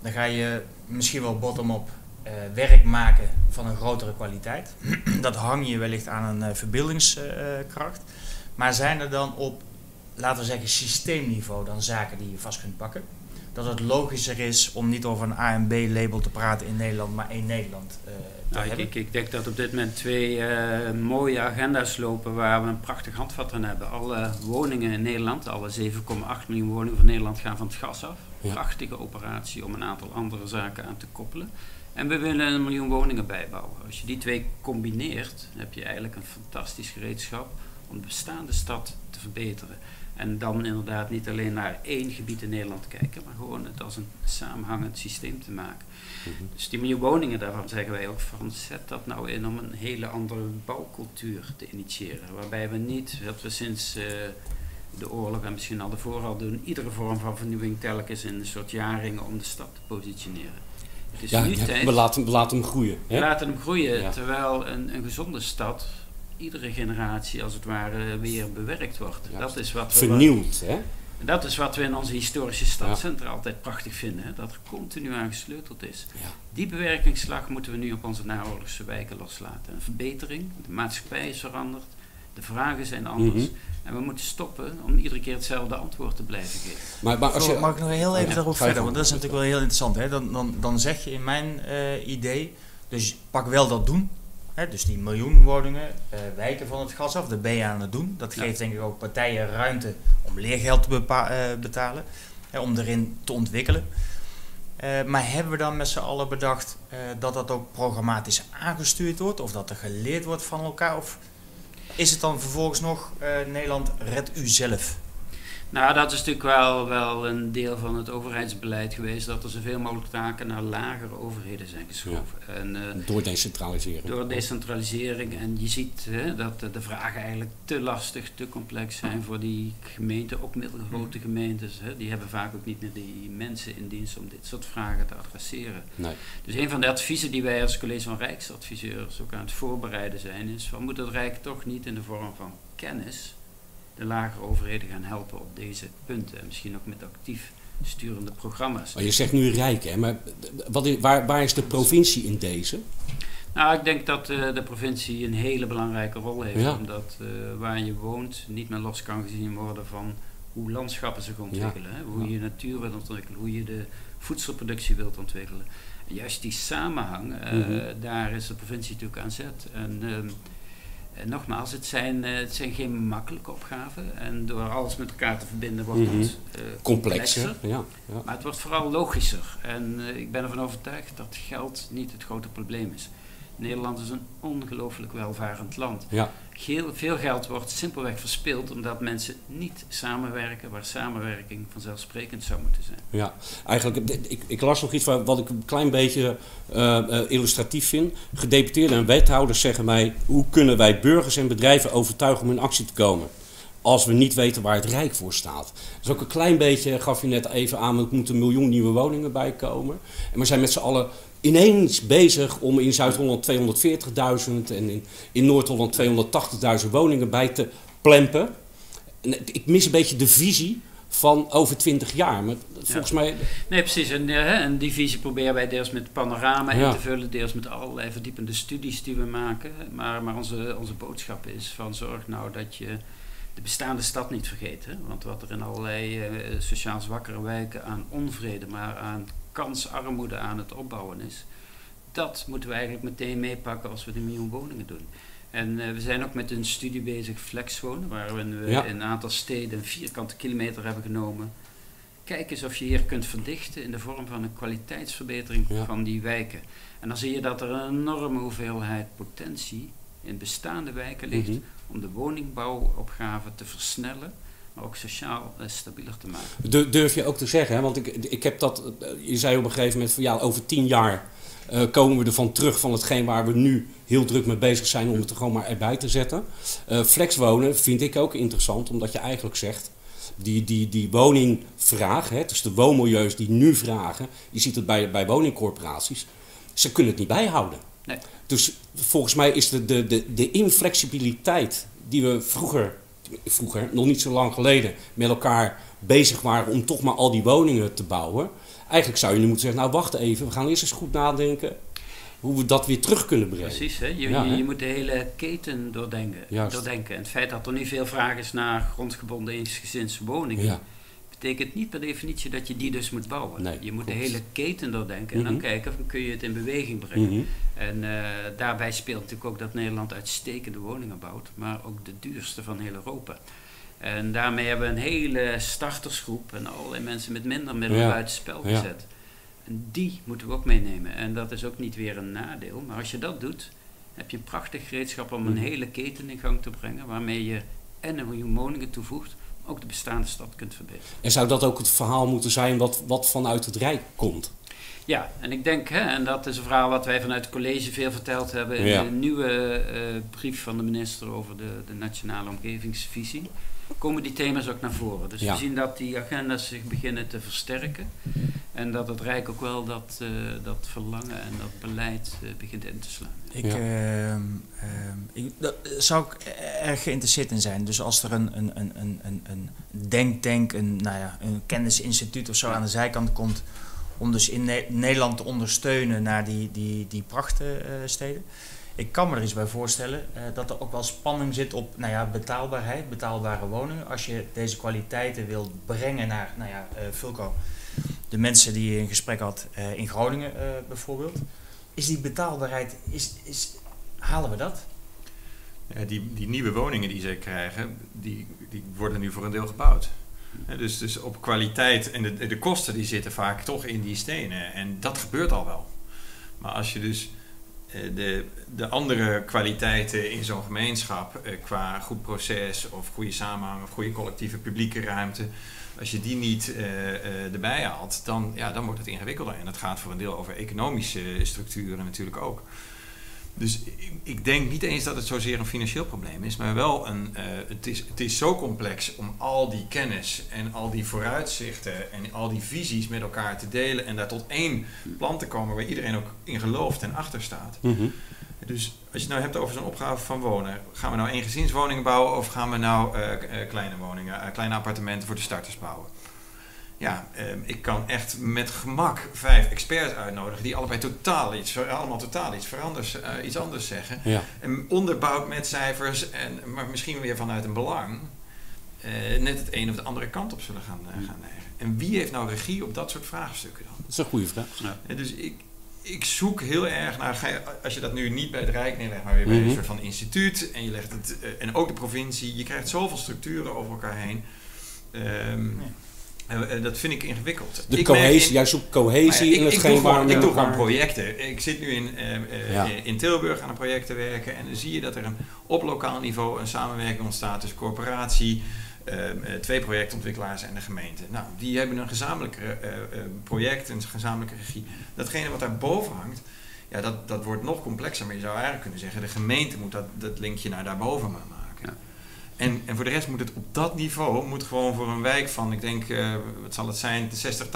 dan ga je misschien wel bottom-up eh, werk maken van een grotere kwaliteit. Dat hang je wellicht aan een eh, verbeeldingskracht. Maar zijn er dan op, laten we zeggen, systeemniveau dan zaken die je vast kunt pakken? Dat het logischer is om niet over een A en B-label te praten in Nederland, maar één Nederland eh, te Nou, hebben? ik, ik denk dat op dit moment twee eh, mooie agenda's lopen waar we een prachtig handvat aan hebben. Alle woningen in Nederland, alle 7,8 miljoen woningen van Nederland gaan van het gas af. Ja. Prachtige operatie om een aantal andere zaken aan te koppelen. En we willen een miljoen woningen bijbouwen. Als je die twee combineert, heb je eigenlijk een fantastisch gereedschap om de bestaande stad te verbeteren. En dan inderdaad niet alleen naar één gebied in Nederland kijken, maar gewoon het als een samenhangend systeem te maken. Dus die miljoen woningen, daarvan zeggen wij ook van zet dat nou in om een hele andere bouwcultuur te initiëren. Waarbij we niet, wat we sinds eh, de oorlog en misschien al daarvoor al doen, iedere vorm van vernieuwing telkens in een soort jaringen om de stad te positioneren. Het is Ja, nu ja, tijd, we, laten, we laten hem groeien. we Hè? laten hem groeien, Ja. terwijl een, een gezonde stad iedere generatie als het ware weer bewerkt wordt. Dat is wat we Vernieuwd. Hè? en dat is wat we in onze historische stadcentra altijd prachtig vinden, hè, dat er continu aan gesleuteld is. Ja. Die bewerkingsslag moeten we nu op onze naoorlogse wijken loslaten. Een verbetering, de maatschappij is veranderd, de vragen zijn anders. Mhm. En we moeten stoppen om iedere keer hetzelfde antwoord te blijven geven. Maar, maar als Zo, je, mag ik nog heel even Ja, daarop verder? Want dat is natuurlijk wel heel interessant. Hè? Dan, dan, dan zeg je in mijn eh, idee, dus pak wel dat doen. Hè? Dus die miljoen woningen, eh, wijken van het gas af, daar ben je aan het doen. Dat Ja. geeft denk ik ook partijen ruimte om leergeld te eh, betalen. Hè, om erin te ontwikkelen. Eh, maar hebben we dan met z'n allen bedacht dat dat ook programmatisch aangestuurd wordt? Of dat er geleerd wordt van elkaar? Of is het dan vervolgens nog Nederland, red u zelf? Nou, dat is natuurlijk wel, wel een deel van het overheidsbeleid geweest, dat er zoveel mogelijk taken naar lagere overheden zijn geschoven. En, eh, door decentraliseren. Door decentralisering. En je ziet hè, dat de, de vragen eigenlijk te lastig, te complex zijn voor die gemeenten, ook middelgrote gemeentes. Hè. Die hebben vaak ook niet meer die mensen in dienst om dit soort vragen te adresseren. Nee. Dus een van de adviezen die wij als college van Rijksadviseurs ook aan het voorbereiden zijn, is van moet het Rijk toch niet in de vorm van kennis de lagere overheden gaan helpen op deze punten. En misschien ook met actief sturende programma's. Maar je zegt nu rijk, hè? Maar wat is, waar, waar is de provincie in deze? Nou, ik denk dat eh, de provincie een hele belangrijke rol heeft. Ja. Omdat eh, waar je woont niet meer los kan gezien worden van hoe landschappen zich ontwikkelen. Hè? Hoe Ja. je natuur wilt ontwikkelen, hoe je de voedselproductie wilt ontwikkelen. En juist die samenhang, eh, Mhm. daar is de provincie natuurlijk aan zet. En, ehm, en nogmaals, het zijn, eh, het zijn geen makkelijke opgaven. En door alles met elkaar te verbinden wordt Mhm. het eh, Complexer. Ja, ja. maar het wordt vooral logischer. En eh, ik ben ervan overtuigd dat geld niet het grote probleem is. Nederland is een ongelooflijk welvarend land. ja. Heel veel geld wordt simpelweg verspild omdat mensen niet samenwerken waar samenwerking vanzelfsprekend zou moeten zijn. Ja, eigenlijk, ik, ik las nog iets wat ik een klein beetje eh, eh, illustratief vind. Gedeputeerden en wethouders zeggen mij: hoe kunnen wij burgers en bedrijven overtuigen om in actie te komen? Als we niet weten waar het Rijk voor staat. Dus ook een klein beetje, gaf je net even aan, er moeten een miljoen nieuwe woningen bij komen. En we zijn met z'n allen ineens bezig om in Zuid-Holland 240.000 en in, in Noord-Holland 280.000 woningen bij te plempen. En ik mis een beetje de visie van over 20 jaar. Maar volgens mij. Nee, precies. En, eh, hè, en die visie proberen wij deels met panorama Ja. in te vullen, deels met allerlei verdiepende studies die we maken. Maar, maar onze, onze boodschap is van zorg nou dat je de bestaande stad niet vergeet. Hè? Want wat er in allerlei eh, sociaal zwakkere wijken aan onvrede, maar aan kansarmoede aan het opbouwen is, dat moeten we eigenlijk meteen meepakken als we de miljoen woningen doen. En we zijn ook met een studie bezig, flexwonen, waarin we in een aantal steden een vierkante kilometer hebben genomen. Kijk eens of je hier kunt verdichten in de vorm van een kwaliteitsverbetering van die wijken. En dan zie je dat er een enorme hoeveelheid potentie in bestaande wijken ligt mhm. om de woningbouwopgave te versnellen, maar ook sociaal uh, stabieler te maken. Durf je ook te zeggen, hè? want ik, ik heb dat, eh, je zei op een gegeven moment van ja, over tien jaar uh, komen we ervan terug van hetgeen waar we nu heel druk mee bezig zijn om het er gewoon maar erbij te zetten. Uh, flexwonen vind ik ook interessant, omdat je eigenlijk zegt, die, die, die woningvraag, hè, dus de woonmilieus die nu vragen, je ziet het bij, bij woningcorporaties, ze kunnen het niet bijhouden. Nee. Dus volgens mij is de, de, de, de inflexibiliteit die we vroeger, vroeger, nog niet zo lang geleden, met elkaar bezig waren om toch maar al die woningen te bouwen. Eigenlijk zou je nu moeten zeggen, nou wacht even, we gaan eerst eens goed nadenken hoe we dat weer terug kunnen brengen. Precies, hè? Je, je, moet de hele keten doordenken, doordenken. En het feit dat er nu veel vraag is naar grondgebonden eensgezinswoningen, ja. Betekent niet per definitie dat je die dus moet bouwen. Nee, je moet de hele keten doordenken en dan mhm. kijken of kun je het in beweging brengen. Mhm. En uh, daarbij speelt natuurlijk ook dat Nederland uitstekende woningen bouwt, maar ook de duurste van heel Europa. En daarmee hebben we een hele startersgroep en allerlei mensen met minder middelen ja. buiten spel gezet. En die moeten we ook meenemen. En dat is ook niet weer een nadeel. Maar als je dat doet, heb je een prachtig gereedschap om een mhm. hele keten in gang te brengen. Waarmee je en een miljoen woningen toevoegt, ook de bestaande stad kunt verbeteren. En zou dat ook het verhaal moeten zijn wat, wat vanuit het Rijk komt? Ja, en ik denk, hè, en dat is een verhaal wat wij vanuit het college veel verteld hebben in de nieuwe uh, brief van de minister over de, de nationale omgevingsvisie komen die thema's ook naar voren. Dus we zien dat die agenda's zich beginnen te versterken. En dat het Rijk ook wel dat, uh, dat verlangen en dat beleid uh, begint in te slaan. Ik, ja. uh, ik dat, zou ik erg geïnteresseerd in zijn. Dus als er een, een, een, een, een denktank, een, nou ja, een kennisinstituut of zo aan de zijkant komt... om dus in Nederland te ondersteunen naar die, die, die prachtsteden ik kan me er iets bij voorstellen uh, dat er ook wel spanning zit op nou ja, betaalbaarheid, betaalbare woningen. Als je deze kwaliteiten wil brengen naar, nou ja, uh, de mensen die je in gesprek had uh, in Groningen bijvoorbeeld. Is die betaalbaarheid, is, is, halen we dat? Die, die nieuwe woningen die ze krijgen, die, die worden nu voor een deel gebouwd. dus, dus op kwaliteit en de, de kosten die zitten vaak toch in die stenen. En dat gebeurt al wel. Maar als je dus eh, de, de andere kwaliteiten in zo'n gemeenschap, eh, qua goed proces of goede samenhang of goede collectieve publieke ruimte, als je die niet uh, erbij haalt, dan, ja, dan wordt het ingewikkelder. En dat gaat voor een deel over economische structuren natuurlijk ook. Dus ik denk niet eens dat het zozeer een financieel probleem is, maar wel een. Uh, het, is, het is zo complex om al die kennis en al die vooruitzichten en al die visies met elkaar te delen en daar tot één plan te komen waar iedereen ook in gelooft en achter staat. Mhm. Dus als je het nou hebt over zo'n opgave van wonen, gaan we nou één gezinswoningen bouwen of gaan we nou uh, kleine woningen, kleine appartementen voor de starters bouwen? Ja, ehm, ik kan echt met gemak vijf experts uitnodigen die allebei totaal iets, allemaal totaal iets, veranders, uh, iets anders zeggen. Ja. En onderbouwd met cijfers, en, maar misschien weer vanuit een belang, uh, net het een of de andere kant op zullen gaan, uh, gaan neigen. En wie heeft nou regie op dat soort vraagstukken dan? Dat is een goede vraag. Ja. dus ik, ik zoek heel erg naar, als je dat nu niet bij het Rijk neerlegt, maar weer bij een mhm. soort van instituut, en je legt het, en ook de provincie, je krijgt zoveel structuren over elkaar heen. Um, en, dat vind ik ingewikkeld. De cohesie, jij zoekt cohesie in hetgeen waar Ik doe gewoon projecten. Ik zit nu in, uh, in Tilburg aan een project te werken. En dan zie je dat er een, op lokaal niveau een samenwerking ontstaat tussen corporatie, ehm, twee projectontwikkelaars en de gemeente. Nou, die hebben een gezamenlijk project, een gezamenlijke regie. Datgene wat daar boven hangt, ja, dat, dat wordt nog complexer. Maar je zou eigenlijk kunnen zeggen, de gemeente moet dat, dat linkje naar daarboven maken. En, en voor de rest moet het op dat niveau, moet gewoon voor een wijk van, ik denk, uh, wat zal het zijn, 60,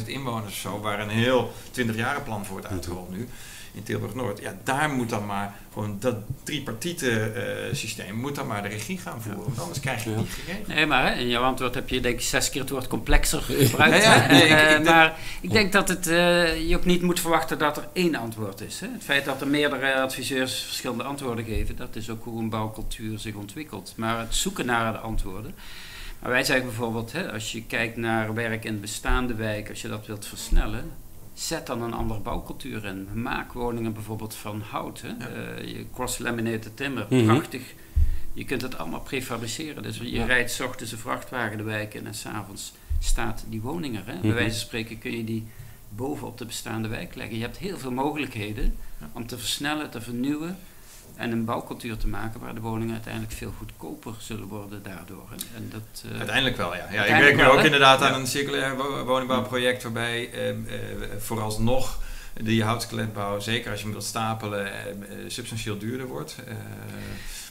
80.000 inwoners of zo, waar een heel 20 plan voor wordt uitgerold nu in Tilburg-Noord. Ja, daar moet dan maar gewoon dat tripartite uh, systeem, moet dan maar de regie gaan voeren. Want anders krijg je niet gegeven. Nee, maar hè, in jouw antwoord heb je denk ik zes keer het woord complexer gebruikt. ja, nee, ik, ik, maar ik denk dat het, uh, je ook niet moet verwachten dat er één antwoord is. Hè. Het feit dat er meerdere adviseurs verschillende antwoorden geven, dat is ook hoe een bouwcultuur zich ontwikkelt. Maar het zoeken naar de antwoorden. Maar wij zeggen bijvoorbeeld, hè, als je kijkt naar werk in bestaande wijken, als je dat wilt versnellen, zet dan een andere bouwcultuur in. Maak woningen bijvoorbeeld van hout. Hè? Je cross-laminated timber, Mhm. prachtig. Je kunt het allemaal prefabriceren. Dus je Ja. rijdt 's ochtends een vrachtwagen de wijk in en s'avonds staat die woning er. Hè? Bij Mhm. wijze van spreken kun je die bovenop de bestaande wijk leggen. Je hebt heel veel mogelijkheden om te versnellen, te vernieuwen en een bouwcultuur te maken waar de woningen uiteindelijk veel goedkoper zullen worden daardoor. En, en dat, eh, Uiteindelijk wel, ja. ja ik werk nu ook inderdaad aan een circulair wo- woningbouwproject waarbij eh, eh, vooralsnog die houtskeletbouw, zeker als je hem wilt stapelen, eh, eh, substantieel duurder wordt.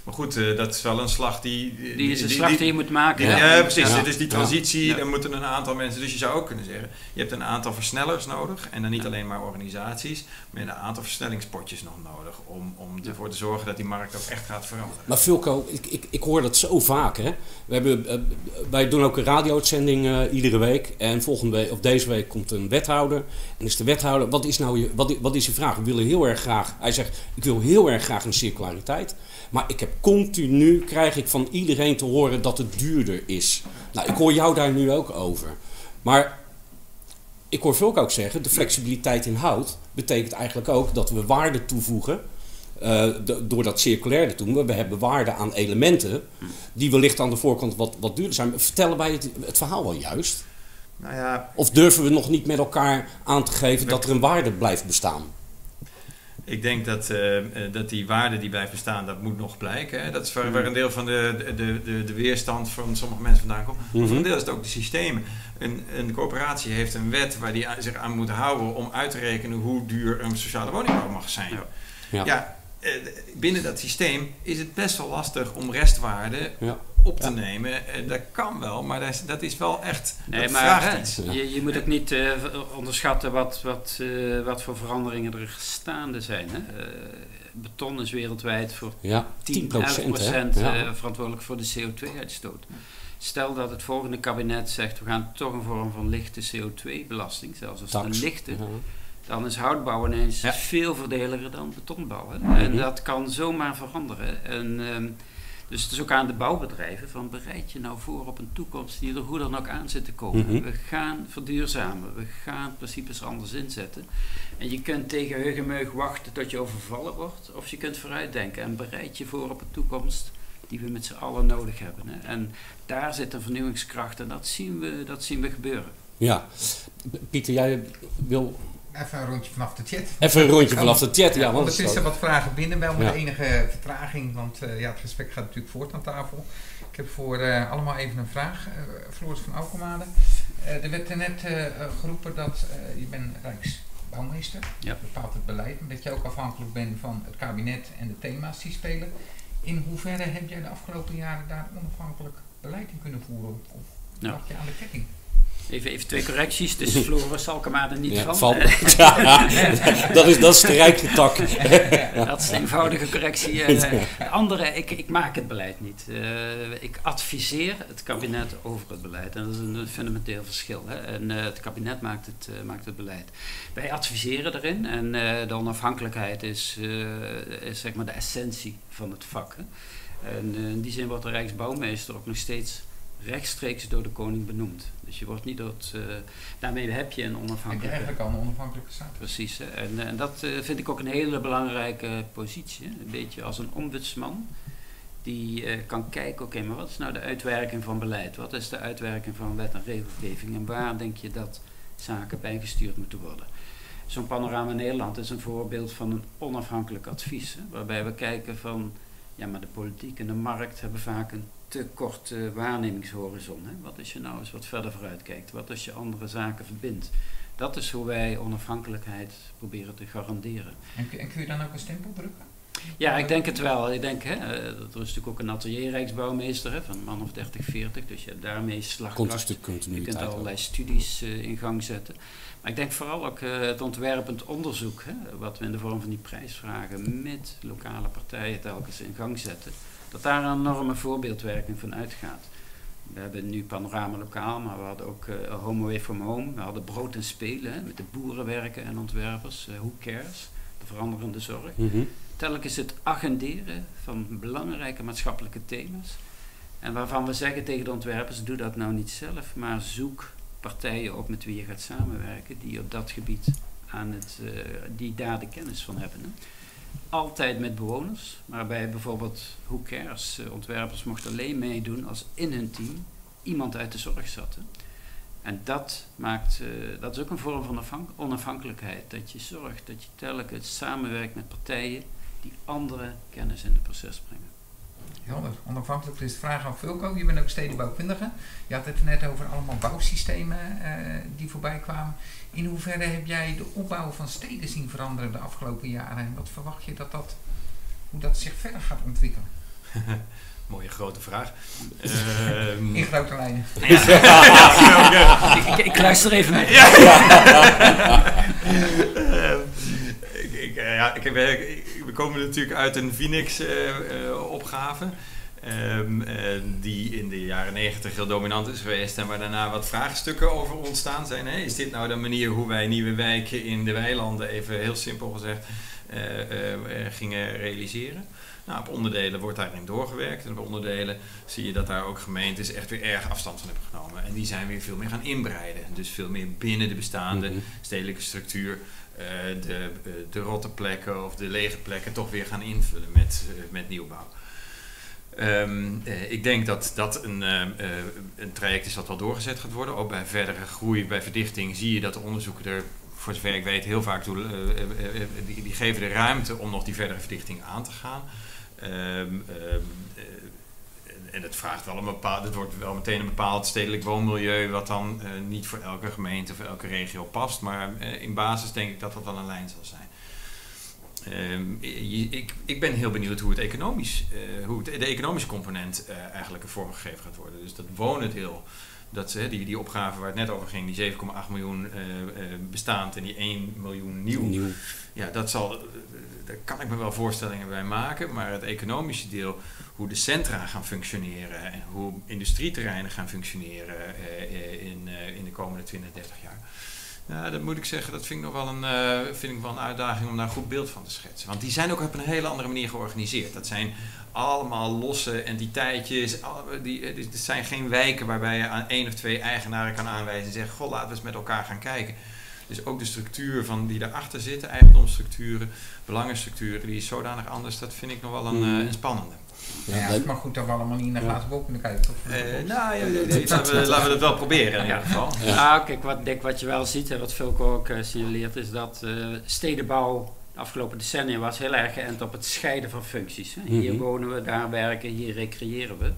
Maar goed, eh, dat is wel een slag die... die is een slag die, je moet maken. die- ja, precies. Ja. Dit is die transitie. Ja. Dan moeten een aantal mensen. Dus je zou ook kunnen zeggen: je hebt een aantal versnellers nodig. En dan niet alleen maar organisaties, maar een aantal versnellingspotjes nog nodig. Om, om ervoor te zorgen dat die markt ook echt gaat veranderen. Maar Fulco, ik, ik, ik hoor dat zo vaak. Hè? We hebben, eh, wij doen ook een radio-uitzending eh, iedere week. En volgende week, of deze week komt een wethouder. En is de wethouder, wat is nou je, wat, wat is je vraag? We willen heel erg graag, hij zegt, ik wil heel erg graag een circulariteit. Maar ik heb continu, krijg ik van iedereen te horen dat het duurder is. Nou, ik hoor jou daar nu ook over. Maar ik hoor Fulco ook zeggen, de flexibiliteit in hout betekent eigenlijk ook dat we waarde toevoegen eh, do- door dat circulair te doen. We hebben waarde aan elementen die wellicht aan de voorkant wat, wat duurder zijn. Vertellen wij het, het verhaal wel juist? Nou ja, Of durven we nog niet met elkaar aan te geven dat er een waarde blijft bestaan? Ik denk dat, eh, eh, dat die waarde die blijft bestaan, dat moet nog blijken. Hè. Dat is waar, waar een deel van de, de, de, de weerstand van sommige mensen vandaan komt. Maar voor een deel is het ook de systemen. Een, een corporatie heeft een wet waar die zich aan moet houden om uit te rekenen hoe duur een sociale woningbouw mag zijn. Ja. Ja. Ja, eh, binnen dat systeem is het best wel lastig om restwaarde Ja. Op te nemen. Eh, dat kan wel, maar dat is, dat is wel echt. Nee, dat maar vraagt hè, iets. je, je moet ook niet eh, onderschatten wat, wat, eh, wat voor veranderingen er staande zijn. Hè. Eh, beton is wereldwijd voor Ja, 10, 10 11 procent. procent Ja. eh, verantwoordelijk voor de CO2-uitstoot. Stel dat het volgende kabinet zegt, we gaan toch een vorm van lichte CO2-belasting, zelfs als het Tax. een lichte, Ja. dan is houtbouw ineens Ja. veel voordeliger dan betonbouw. Hè. Mhm. En dat kan zomaar veranderen. En, ehm, dus het is ook aan de bouwbedrijven van bereid je nou voor op een toekomst die er hoe dan ook aan zit te komen. Mhm. We gaan verduurzamen, we gaan principes anders inzetten. En je kunt tegen heugemeug wachten tot je overvallen wordt, of je kunt vooruitdenken en bereid je voor op een toekomst die we met z'n allen nodig hebben. Hè. En daar zit een vernieuwingskracht en dat zien we, dat zien we gebeuren. ja. Pieter, jij wil Even een rondje vanaf de chat. even een rondje vanaf de chat. Ja, want ondertussen wat vragen binnen, wel met Ja. enige vertraging, want eh, ja, het gesprek gaat natuurlijk voort aan tafel. Ik heb voor eh, allemaal even een vraag. eh Floris van Alkemade. Eh er werd er net geroepen dat eh, je bent Rijksbouwmeester. Ja. Je bepaalt het beleid. en Dat je ook afhankelijk bent van het kabinet en de thema's die spelen. In hoeverre heb jij de afgelopen jaren daar onafhankelijk beleid in kunnen voeren? Of Ja. lag je aan de ketting? Even, even twee correcties, dus Floris Salkema er niet Ja, van. van. Ja, dat, is, dat is de rijke tak. Dat is een eenvoudige correctie. Eh, de andere, ik, ik maak het beleid niet. Eh, ik adviseer het kabinet over het beleid. En dat is een fundamenteel verschil. Hè. En eh, het kabinet maakt het, maakt het beleid. Wij adviseren erin. En de onafhankelijkheid is, is zeg maar de essentie van het vak. Hè. En in die zin wordt de Rijksbouwmeester ook nog steeds rechtstreeks door de koning benoemd. Dus je wordt niet door het... eh, daarmee heb je een Heb je onafhankelijke... eigenlijk al een onafhankelijke staat? Precies. En, eh, en dat eh, vind ik ook een hele belangrijke positie. Een beetje als een ombudsman die kan kijken, oké, maar wat is nou de uitwerking van beleid? Wat is de uitwerking van wet en regelgeving? En waar denk je dat zaken bijgestuurd moeten worden? Zo'n panorama Nederland is een voorbeeld van een onafhankelijk advies. Hè, waarbij we kijken van, ja, maar de politiek en de markt hebben vaak een te korte waarnemingshorizon. Hè. Wat als je nou eens wat verder vooruit kijkt? Wat als je andere zaken verbindt? Dat is hoe wij onafhankelijkheid proberen te garanderen. En, kun- en kun je dan ook een stempel drukken? Ja, ik denk het wel. Ik denk, hè, eh, er is natuurlijk ook een atelierrijksbouwmeester hè, van een man of 30, 40. Dus je hebt daarmee slagkracht. Je kunt ook. allerlei studies eh, in gang zetten. Maar ik denk vooral ook eh, het ontwerpend onderzoek, hè, wat we in de vorm van die prijsvragen met lokale partijen telkens in gang zetten, dat daar een enorme voorbeeldwerking van uitgaat. We hebben nu Panorama Lokaal, maar we hadden ook eh, Home Away From Home. We hadden Brood en Spelen hè, met de boeren werken en ontwerpers. eh who cares? De veranderende zorg Mhm. telkens het agenderen van belangrijke maatschappelijke thema's. En waarvan we zeggen tegen de ontwerpers, doe dat nou niet zelf, maar zoek partijen op met wie je gaat samenwerken die op dat gebied aan het, die daar de kennis van hebben. Hè. Altijd met bewoners, maar bij bijvoorbeeld Who Cares, ontwerpers mochten alleen meedoen als in hun team iemand uit de zorg zat. Hè. En dat maakt, dat is ook een vorm van onafhankelijkheid. Dat je zorgt dat je telkens samenwerkt met partijen die andere kennis in het proces brengen. Helder, onafhankelijk. Dus de vraag aan Vulko, je bent ook stedenbouwkundige. Je had het net over allemaal bouwsystemen uh, die voorbij kwamen. In hoeverre heb jij de opbouw van steden zien veranderen de afgelopen jaren? En wat verwacht je dat dat, hoe dat zich verder gaat ontwikkelen? Mooie grote vraag. Um... In grote lijnen. Ja. ik, ik, luister even mee. Ja. uh, ik, ik, ja, ik, we komen natuurlijk uit een Phoenix-opgave. Um, uh, die in de jaren negentig heel dominant is geweest en waar daarna wat vraagstukken over ontstaan zijn. Hè? Is dit nou de manier hoe wij nieuwe wijken in de weilanden, even heel simpel gezegd, uh, uh, gingen realiseren? Nou, op onderdelen wordt daarin doorgewerkt. En op onderdelen zie je dat daar ook gemeentes echt weer erg afstand van hebben genomen. En die zijn weer veel meer gaan inbreiden. Dus veel meer binnen de bestaande mm -hmm. stedelijke structuur uh, de, de rotte plekken of de lege plekken toch weer gaan invullen met, uh, met nieuwbouw. Um, ik denk dat dat een, een traject is dat wel doorgezet gaat worden. Ook bij verdere groei, bij verdichting, zie je dat de onderzoeken er, voor zover ik weet, heel vaak toe, die, die, geven de ruimte om nog die verdere verdichting aan te gaan. Um, en het vraagt wel een bepaald, het wordt wel meteen een bepaald stedelijk woonmilieu, wat dan niet voor elke gemeente of elke regio past. Maar in basis denk ik dat dat wel een lijn zal zijn. Uh, ik, ik, ben heel benieuwd hoe het economisch, uh, hoe het, de economische component eigenlijk vormgegeven gaat worden. Dus dat wonendeel, dat, die, die opgave waar het net over ging, die 7,8 miljoen bestaand en die 1 miljoen nieuw. nieuw. Ja, dat zal, daar kan ik me wel voorstellingen bij maken, maar het economische deel hoe de centra gaan functioneren en hoe industrieterreinen gaan functioneren uh, in, uh, in de komende 20, 30 jaar. Ja, dat moet ik zeggen, dat vind ik nog wel een, uh, vind ik wel een uitdaging om daar een goed beeld van te schetsen. Want die zijn ook op een hele andere manier georganiseerd. Dat zijn allemaal losse entiteitjes. Die, het zijn geen wijken waarbij je aan één of twee eigenaren kan aanwijzen en zeggen: Goh, laten we eens met elkaar gaan kijken. Dus ook de structuur van die daarachter zitten, eigendomsstructuren, belangenstructuren, die is zodanig anders. Dat vind ik nog wel een, mm. een spannende. Ja, ja, maar goed dat we allemaal niet naar glazen bol kunnen kijken. Toch? Uh, nou, ja, laten, we, laten we dat wel proberen in ieder geval. Ja. Ah, kijk, wat, denk, wat je wel ziet en wat Vulko ook uh, signaleert, is dat uh, stedenbouw de afgelopen decennia was heel erg geënt op het scheiden van functies. Hè. Hier mm -hmm. wonen we, daar werken, hier recreëren we.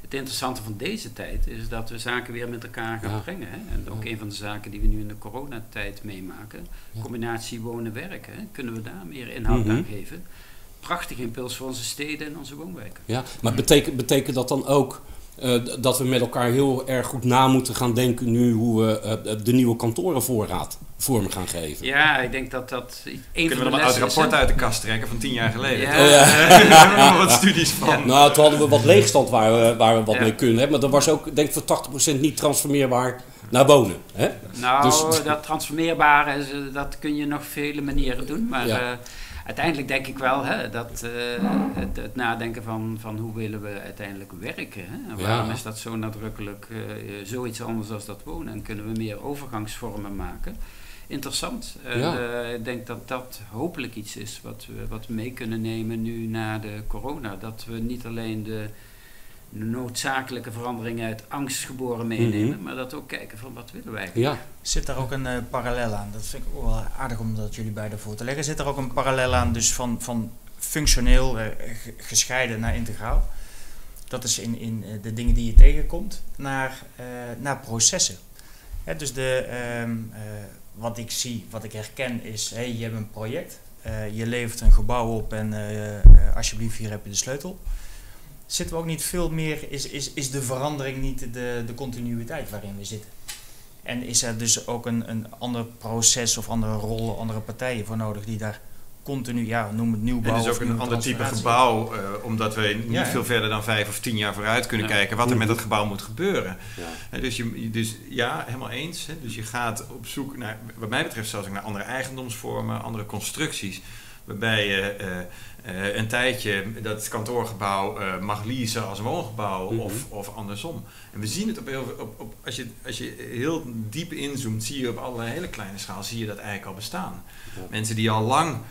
Het interessante van deze tijd is dat we zaken weer met elkaar gaan ja. brengen. Hè. En ook een van de zaken die we nu in de coronatijd meemaken, combinatie wonen-werken, kunnen we daar meer inhoud mm -hmm. aan geven prachtige impuls voor onze steden en onze woonwijken. Ja, maar betekent, betekent dat dan ook uh, dat we met elkaar heel erg goed na moeten gaan denken nu hoe we uh, de nieuwe kantorenvoorraad vorm gaan geven? Ja, ik denk dat dat een Kunnen we dan een oud rapport uit de kast trekken van tien jaar geleden? Ja. Oh, ja. nog wat studies van. Ja. Nou, toen hadden we wat leegstand waar we, waar we wat ja. mee kunnen hebben. Maar dat was ook, denk ik, voor 80% niet transformeerbaar naar wonen. Hè? Nou, dus, dat transformeerbare, dat kun je nog vele manieren doen. Maar uh, uiteindelijk denk ik wel hè, dat uh, het, het, nadenken van, van hoe willen we uiteindelijk werken. Hè? En waarom ja. is dat zo nadrukkelijk uh, zoiets anders dan dat wonen? En kunnen we meer overgangsvormen maken? Interessant. Ja. Uh, ik denk dat dat hopelijk iets is wat we, wat mee kunnen nemen nu na de corona. Dat we niet alleen de noodzakelijke veranderingen uit angst geboren meenemen, mm -hmm. maar dat ook kijken van wat willen wij. Ja. Zit daar ook een uh, parallel aan? Dat vind ik ook wel aardig om dat jullie beiden voor te leggen. Zit er ook een parallel aan dus van, van functioneel uh, gescheiden naar integraal? Dat is in, in uh, de dingen die je tegenkomt, naar, naar processen. Hè, dus de, um, wat ik zie, wat ik herken is, hey, je hebt een project, je levert een gebouw op en alsjeblieft hier heb je de sleutel zitten we ook niet veel meer, is, is, is de verandering niet de, de continuïteit waarin we zitten. En is er dus ook een, een ander proces of andere rollen, andere partijen voor nodig die daar continu, ja, noem het nieuwbouw. En is ook een ander type gebouw, uh, omdat we niet ja, veel verder dan vijf of tien jaar vooruit kunnen ja. kijken wat er met dat gebouw moet gebeuren. Ja. dus, je, dus ja, helemaal eens. Hè. Dus je gaat op zoek naar, wat mij betreft zelfs naar andere eigendomsvormen, andere constructies. Waarbij je uh, een tijdje dat kantoorgebouw uh, mag leasen als woongebouw Mhm. of, of andersom. En we zien het op heel op, op, als, je, als je heel diep inzoomt, zie je op allerlei hele kleine schaal zie je dat eigenlijk al bestaan. Ja. Mensen die al lang eh, eh, eh,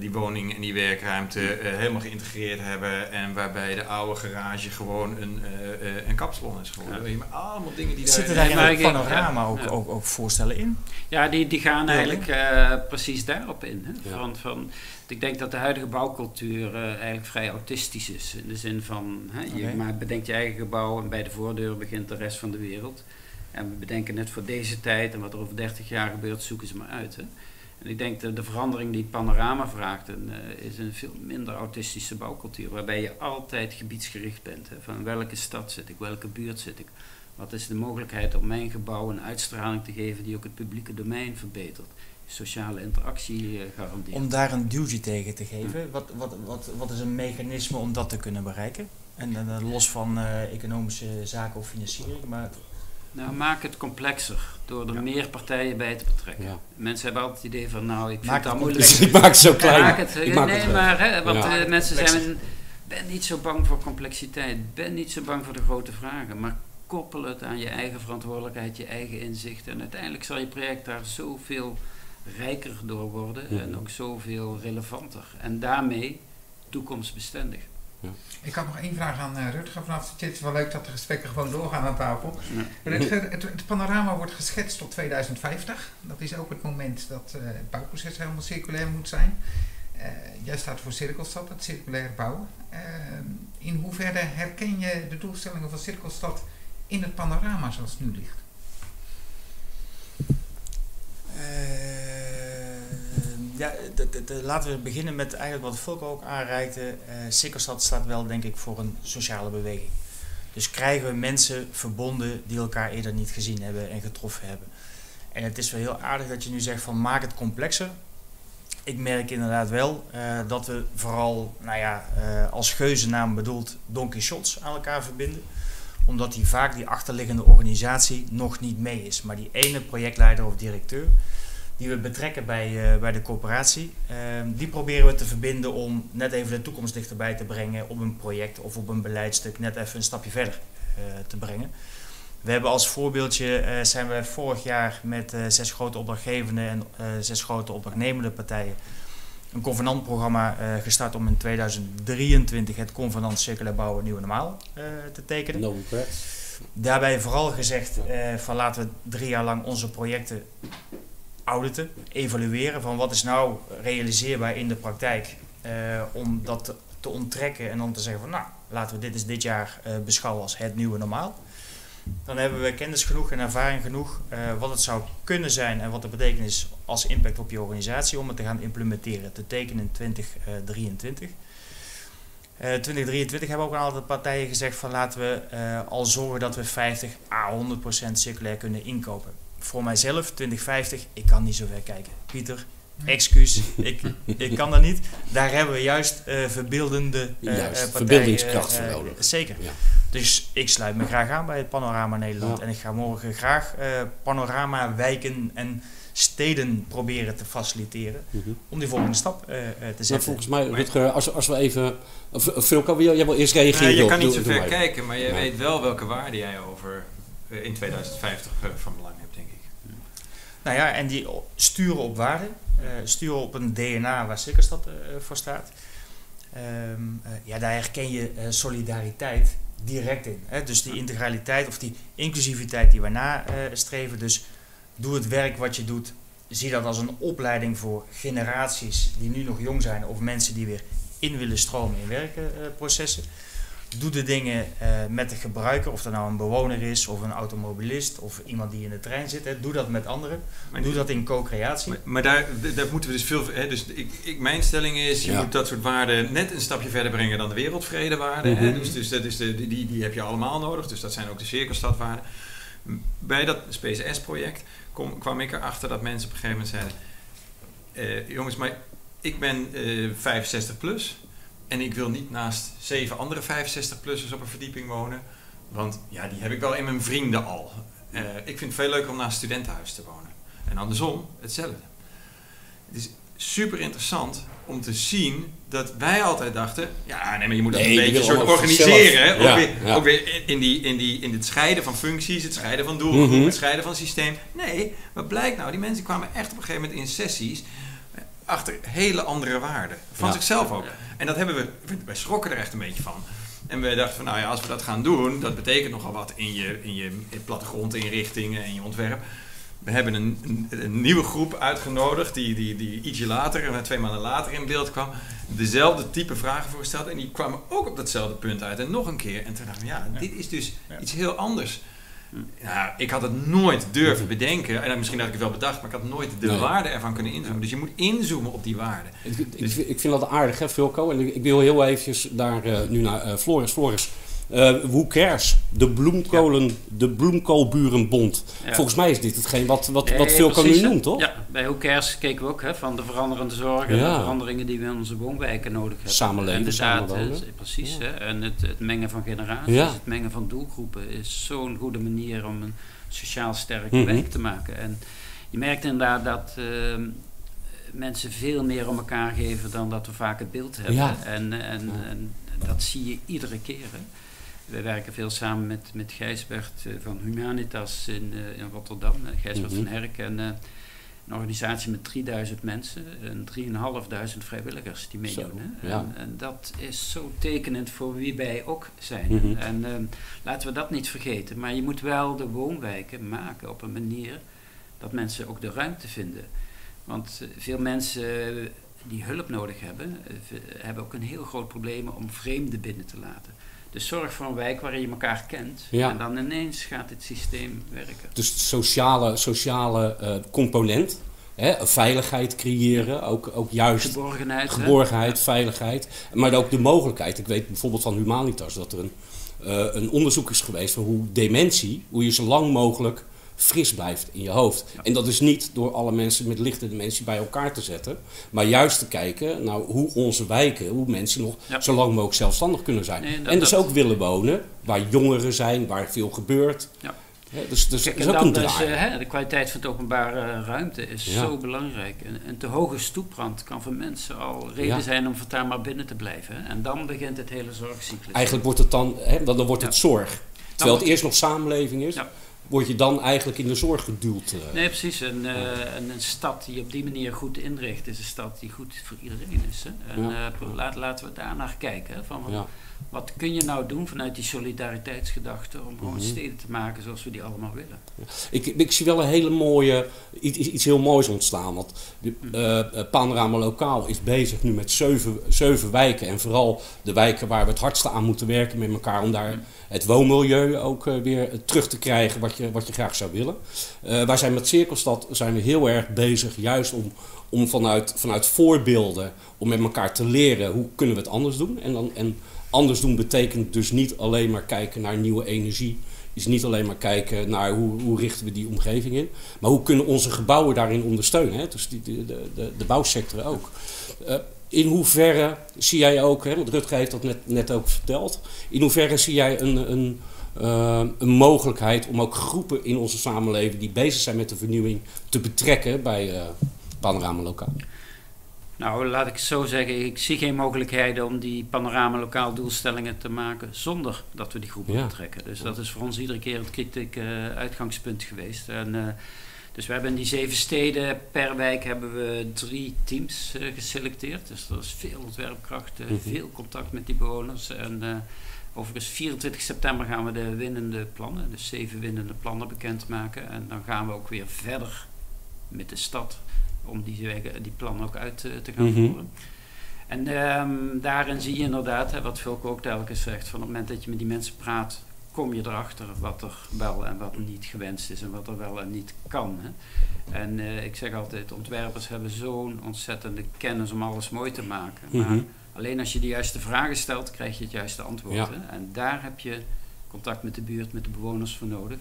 die woning en die werkruimte eh, helemaal geïntegreerd hebben en waarbij de oude garage gewoon een, eh, eh, een kapsalon is geworden. Ja. Allemaal dingen die daar... Zitten daar maar het panorama ja, ook. Ook, ook voorstellen in? Ja, die, die gaan eigenlijk eh, precies daarop in. Hè? Van, van, ik denk dat de huidige bouwcultuur eh, eigenlijk vrij autistisch is. In de zin van, hè, je maar bedenkt je eigen gebouw en bij de voordeur begint de rest van de wereld. En we bedenken net voor deze tijd en wat er over 30 jaar gebeurt, zoeken ze maar uit. Hè? En ik denk dat de verandering die het panorama vraagt, een, eh, is een veel minder autistische bouwcultuur. Waarbij je altijd gebiedsgericht bent. Hè? Van welke stad zit ik, welke buurt zit ik. Wat is de mogelijkheid om mijn gebouw een uitstraling te geven die ook het publieke domein verbetert. Sociale interactie eh, garandeert. Om daar een duwtje tegen te geven, wat, wat, wat, wat is een mechanisme om dat te kunnen bereiken? En eh, los van economische zaken of financiering, maar Nou, maak het complexer door er Ja. meer partijen bij te betrekken. Ja. Mensen hebben altijd het idee van, nou, ik vind Maak dat het moeilijk. Dus ik maak het zo klein. maak het, ik maak nee, het, maar hè, want ja. eh, mensen zijn, ben niet zo bang voor complexiteit, ben niet zo bang voor de grote vragen, maar koppel het aan je eigen verantwoordelijkheid, je eigen inzicht. En uiteindelijk zal je project daar zoveel rijker door worden en Mhm. ook zoveel relevanter. En daarmee toekomstbestendig. Ik had nog één vraag aan eh, Rutger vanaf. Het is wel leuk dat de gesprekken gewoon doorgaan aan tafel. Ja. Rutger, het, het panorama wordt geschetst tot 2050. Dat is ook het moment dat eh, het bouwproces helemaal circulair moet zijn. Eh, jij staat voor Cirkelstad, het circulair bouwen. In hoeverre herken je de doelstellingen van Cirkelstad in het panorama zoals het nu ligt? Eh, ja, laten we beginnen met eigenlijk wat Fulco ook aanreikte. Sikkelstad staat wel denk ik voor een sociale beweging. Dus krijgen we mensen verbonden die elkaar eerder niet gezien hebben en getroffen hebben. En het is wel heel aardig dat je nu zegt van maak het complexer. Ik merk inderdaad wel eh, dat we vooral, nou ja, eh, als geuzennaam bedoeld, Don Quixotes aan elkaar verbinden omdat die vaak die achterliggende organisatie nog niet mee is. Maar die ene projectleider of directeur die we betrekken bij, eh, bij de coöperatie, ehm, die proberen we te verbinden om net even de toekomst dichterbij te brengen op een project of op een beleidstuk net even een stapje verder eh, te brengen. We hebben als voorbeeldje, eh, zijn we vorig jaar met zes grote opdrachtgevende en zes grote opdrachtnemende partijen een convenantprogramma gestart om in 2023 het convenant circulair bouwen nieuwe normaal te tekenen. No. Daarbij vooral gezegd van laten we drie jaar lang onze projecten auditen, evalueren van wat is nou realiseerbaar in de praktijk. eh, om dat te, onttrekken en dan te zeggen van nou laten we dit is dit jaar eh, beschouwen als het nieuwe normaal. Dan hebben we kennis genoeg en ervaring genoeg eh, wat het zou kunnen zijn en wat de betekenis als impact op je organisatie om het te gaan implementeren, te tekenen in 2023. Eh 2023 hebben ook een aantal partijen gezegd van laten we al zorgen dat we 50 à 100% circulair kunnen inkopen. Voor mijzelf, 2050, ik kan niet zo ver kijken. Pieter, excuus, ik, ik kan dat niet. Daar hebben we juist eh, verbeeldende eh, Juist, eh, partijen. verbeeldingskracht voor nodig. Zeker. Ja. Dus ik sluit me graag aan bij het Panorama Nederland. Ja. En ik ga morgen graag eh, panorama wijken en steden proberen te faciliteren. Mhm. Om die volgende stap eh, eh, te Maar zetten. volgens mij, Rutger, als, als we even... Of, of Filco, wil jij jij wil eerst reageren? Nee, je kan niet zo ver kijken, maar je Ja. weet wel welke waarde jij over in 2050 eh, van belang hebt, denk ik. Nou ja, en die sturen op waarde. eh, sturen op een DNA waar Sikkerstad eh, voor staat. Ehm, eh, ja, daar herken je eh, solidariteit direct in. Hè? Dus die integraliteit of die inclusiviteit die we nastreven. dus doe het werk wat je doet. Zie dat als een opleiding voor generaties die nu nog jong zijn. Of mensen die weer in willen stromen in werkprocessen. Doe de dingen eh, met de gebruiker, of dat nou een bewoner is, of een automobilist, of iemand die in de trein zit. Hè. Doe dat met anderen. Maar Doe dat in co-creatie. Maar, maar daar, daar moeten we dus veel. Hè, dus ik, ik, mijn stelling is: je Ja. moet dat soort waarden net een stapje verder brengen dan de wereldvredewaarden. hè. Mhm. Dus, dus dat is de, die- die, heb je allemaal nodig. Dus dat zijn ook de cirkelstadwaarden. Bij dat Space S-project kom- kwam ik erachter dat mensen op een gegeven moment zeiden: eh, Jongens, maar ik ben eh 65 plus. En ik wil niet naast zeven andere 65-plussers op een verdieping wonen. Want ja, die heb ik wel in mijn vrienden al. Eh, ik vind het veel leuker om naast een studentenhuis te wonen. En andersom, hetzelfde. Dus super interessant om te zien dat wij altijd dachten, ja, nee, maar je moet dat Nee, een je beetje soort organiseren. Hè? zelf. Ook, Ja, weer, ja. ook weer in- die, in, die, in het scheiden van functies, het scheiden van doelgroep, Mhm. het scheiden van systeem. Nee, wat blijkt nou? Die mensen kwamen echt op een gegeven moment in sessies achter hele andere waarden. Van Ja. zichzelf ook. En dat hebben we, wij schrokken er echt een beetje van. En we dachten van, nou ja, als we dat gaan doen, dat betekent nogal wat in je, in je plattegrondinrichtingen en je ontwerp. We hebben een, een, een nieuwe groep uitgenodigd die, die, die ietsje later, eh, twee maanden later in beeld kwam. Dezelfde type vragen voorstelde en die kwamen ook op datzelfde punt uit. En nog een keer. En toen dacht ik, ja, dit is dus iets heel anders. Nou, ik had het nooit durven bedenken. En misschien had ik het wel bedacht, maar ik had nooit de Nee. waarde ervan kunnen inzoomen. Dus je moet inzoomen op die waarde. Ik, ik, ik vind dat aardig, hè. En ik, ik wil heel eventjes daar eh, nu naar eh, Floris. Floris, hoe cares? De, bloemkolen, de Bloemkoolburenbond. Ja. Volgens mij is dit hetgeen wat, wat, Nee, wat nu hè. noemt, toch? Ja, bij Who Cares keken we ook hè, van de veranderende zorgen, Ja. de veranderingen die we in onze woonwijken nodig hebben. Samenleven, Inderdaad, samenwonen. precies. Hè, en het, het mengen van generaties, het mengen van doelgroepen is zo'n goede manier om een sociaal sterke Mhm. wijk te maken. En je merkt inderdaad dat ehm, mensen veel meer om elkaar geven dan dat we vaak het beeld hebben. Ja. En, en, en dat zie je iedere keer. Hè. We werken veel samen met, met Gijsbert eh, van Humanitas in, eh, in Rotterdam, eh, Gijsbert Mhm. van Herk. En, een organisatie met 3000 mensen en 3.500 vrijwilligers die meedoen. Zo, hè. ja. En, en dat is zo tekenend voor wie wij ook zijn. Mhm. En laten we dat niet vergeten. Maar je moet wel de woonwijken maken op een manier dat mensen ook de ruimte vinden. Want veel mensen die hulp nodig hebben, hebben ook een heel groot probleem om vreemden binnen te laten. Dus zorg voor een wijk waarin je elkaar kent. Ja. En dan ineens gaat het systeem werken. Dus de sociale, sociale eh, component. Hè, veiligheid creëren, ook, ook juist Geborgenheid. geborgenheid, veiligheid. Maar ook de mogelijkheid. Ik weet bijvoorbeeld van Humanitas dat er een, eh, een onderzoek is geweest van hoe dementie, hoe je zo lang mogelijk fris blijft in je hoofd. En dat is niet door alle mensen met lichte dementie bij elkaar te zetten, maar juist te kijken nou, hoe onze wijken, hoe mensen nog Ja. zo lang mogelijk zelfstandig kunnen zijn. Nee, dat- en dus dat- ook willen wonen waar jongeren zijn, waar veel gebeurt. Ja. Dus dus Kijk, is ook een hè, de kwaliteit van de openbare eh, ruimte is Ja. zo belangrijk. En, en te hoge stoeprand kan voor mensen al reden Ja. zijn om voortaan maar binnen te blijven. En dan begint het hele zorgcyclus. Eigenlijk wordt het dan, hè, dan dan wordt het zorg. Terwijl het eerst nog samenleving is, Ja. Word je dan eigenlijk in de zorg geduwd. eh. Nee, precies. Eh, en een stad die op die manier goed inricht, is een stad die goed voor iedereen is. Hè. En Ja. eh, laat, laten we daar naar kijken. Hè, van, Ja. Wat kun je nou doen vanuit die solidariteitsgedachte om gewoon Mhm. steden te maken zoals we die allemaal willen? Ik, ik zie wel een hele mooie, iets, iets heel moois ontstaan. Want de, eh, Panorama Lokaal is bezig nu met zeven, zeven wijken. En vooral de wijken waar we het hardste aan moeten werken met elkaar. Om daar het woonmilieu ook eh, weer terug te krijgen wat je, wat je graag zou willen. Wij zijn met Cirkelstad zijn we heel erg bezig juist om, om vanuit, vanuit voorbeelden, om met elkaar te leren hoe kunnen we het anders doen. En, dan, en anders doen betekent dus niet alleen maar kijken naar nieuwe energie is niet alleen maar kijken naar hoe, hoe richten we die omgeving in, maar hoe kunnen onze gebouwen daarin ondersteunen. Hè? Dus die, de, de, de, bouwsector ook. Eh, in hoeverre zie jij ook, hè, want Rutger heeft dat net, net ook verteld, in hoeverre zie jij een, een, eh, een mogelijkheid om ook groepen in onze samenleving die bezig zijn met de vernieuwing te betrekken bij eh Panorama Lokaal? Nou, laat ik het zo zeggen. Ik zie geen mogelijkheden om die panorama lokaal doelstellingen te maken zonder dat we die groepen Ja. betrekken. Dus dat is voor ons iedere keer het kritieke eh, uitgangspunt geweest. En, eh, dus we hebben in die zeven steden per wijk hebben we drie teams eh, geselecteerd. Dus dat is veel ontwerpkracht, Mhm. veel contact met die bewoners. En overigens 24 september gaan we de winnende plannen, dus zeven winnende plannen bekendmaken. En dan gaan we ook weer verder met de stad om die, die plannen ook uit eh, te gaan Mhm. voeren. En ehm, daarin zie je inderdaad, hè, wat Vulko ook telkens zegt, van op het moment dat je met die mensen praat, kom je erachter wat er wel en wat niet gewenst is en wat er wel en niet kan. Hè. En eh, ik zeg altijd, ontwerpers hebben zo'n ontzettende kennis om alles mooi te maken. Maar Mhm. alleen als je de juiste vragen stelt, krijg je het juiste antwoord. Ja. hè. En daar heb je contact met de buurt, met de bewoners voor nodig.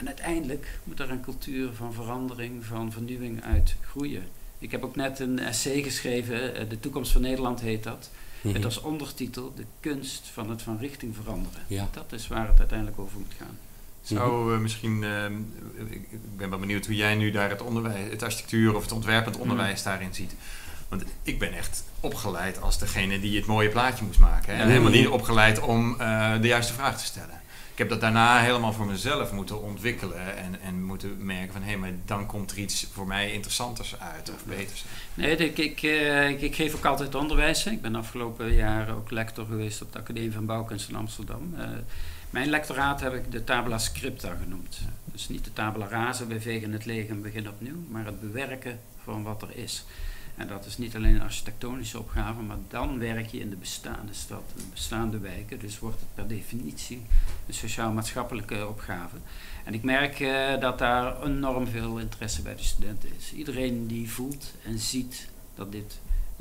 En uiteindelijk moet er een cultuur van verandering, van vernieuwing uit groeien. Ik heb ook net een essay geschreven, eh, De toekomst van Nederland heet dat. Mhm. Met als ondertitel De kunst van het van richting veranderen. Ja. Dat is waar het uiteindelijk over moet gaan. Zou eh, misschien, ehm, ik, ik ben wel benieuwd hoe jij nu daar het onderwijs, het architectuur of het ontwerpend onderwijs daarin ziet. Want ik ben echt opgeleid als degene die het mooie plaatje moest maken. Hè? En helemaal niet opgeleid om uh, de juiste vraag te stellen. Ik heb dat daarna helemaal voor mezelf moeten ontwikkelen en, en moeten merken van hé, hey, maar dan komt er iets voor mij interessanters uit of beters. Nee, ik, ik, uh, ik, ik, geef ook altijd onderwijs. Ik ben afgelopen jaren ook lector geweest op de Academie van Bouwkunst in Amsterdam. Uh, mijn lectoraat heb ik de tabula scripta genoemd. Dus niet de tabula rasa, we vegen het leeg en beginnen opnieuw, maar het bewerken van wat er is. En dat is niet alleen een architectonische opgave, maar dan werk je in de bestaande stad, de bestaande wijken. Dus wordt het per definitie een sociaal-maatschappelijke opgave. En ik merk uh, dat daar enorm veel interesse bij de studenten is. Iedereen die voelt en ziet dat dit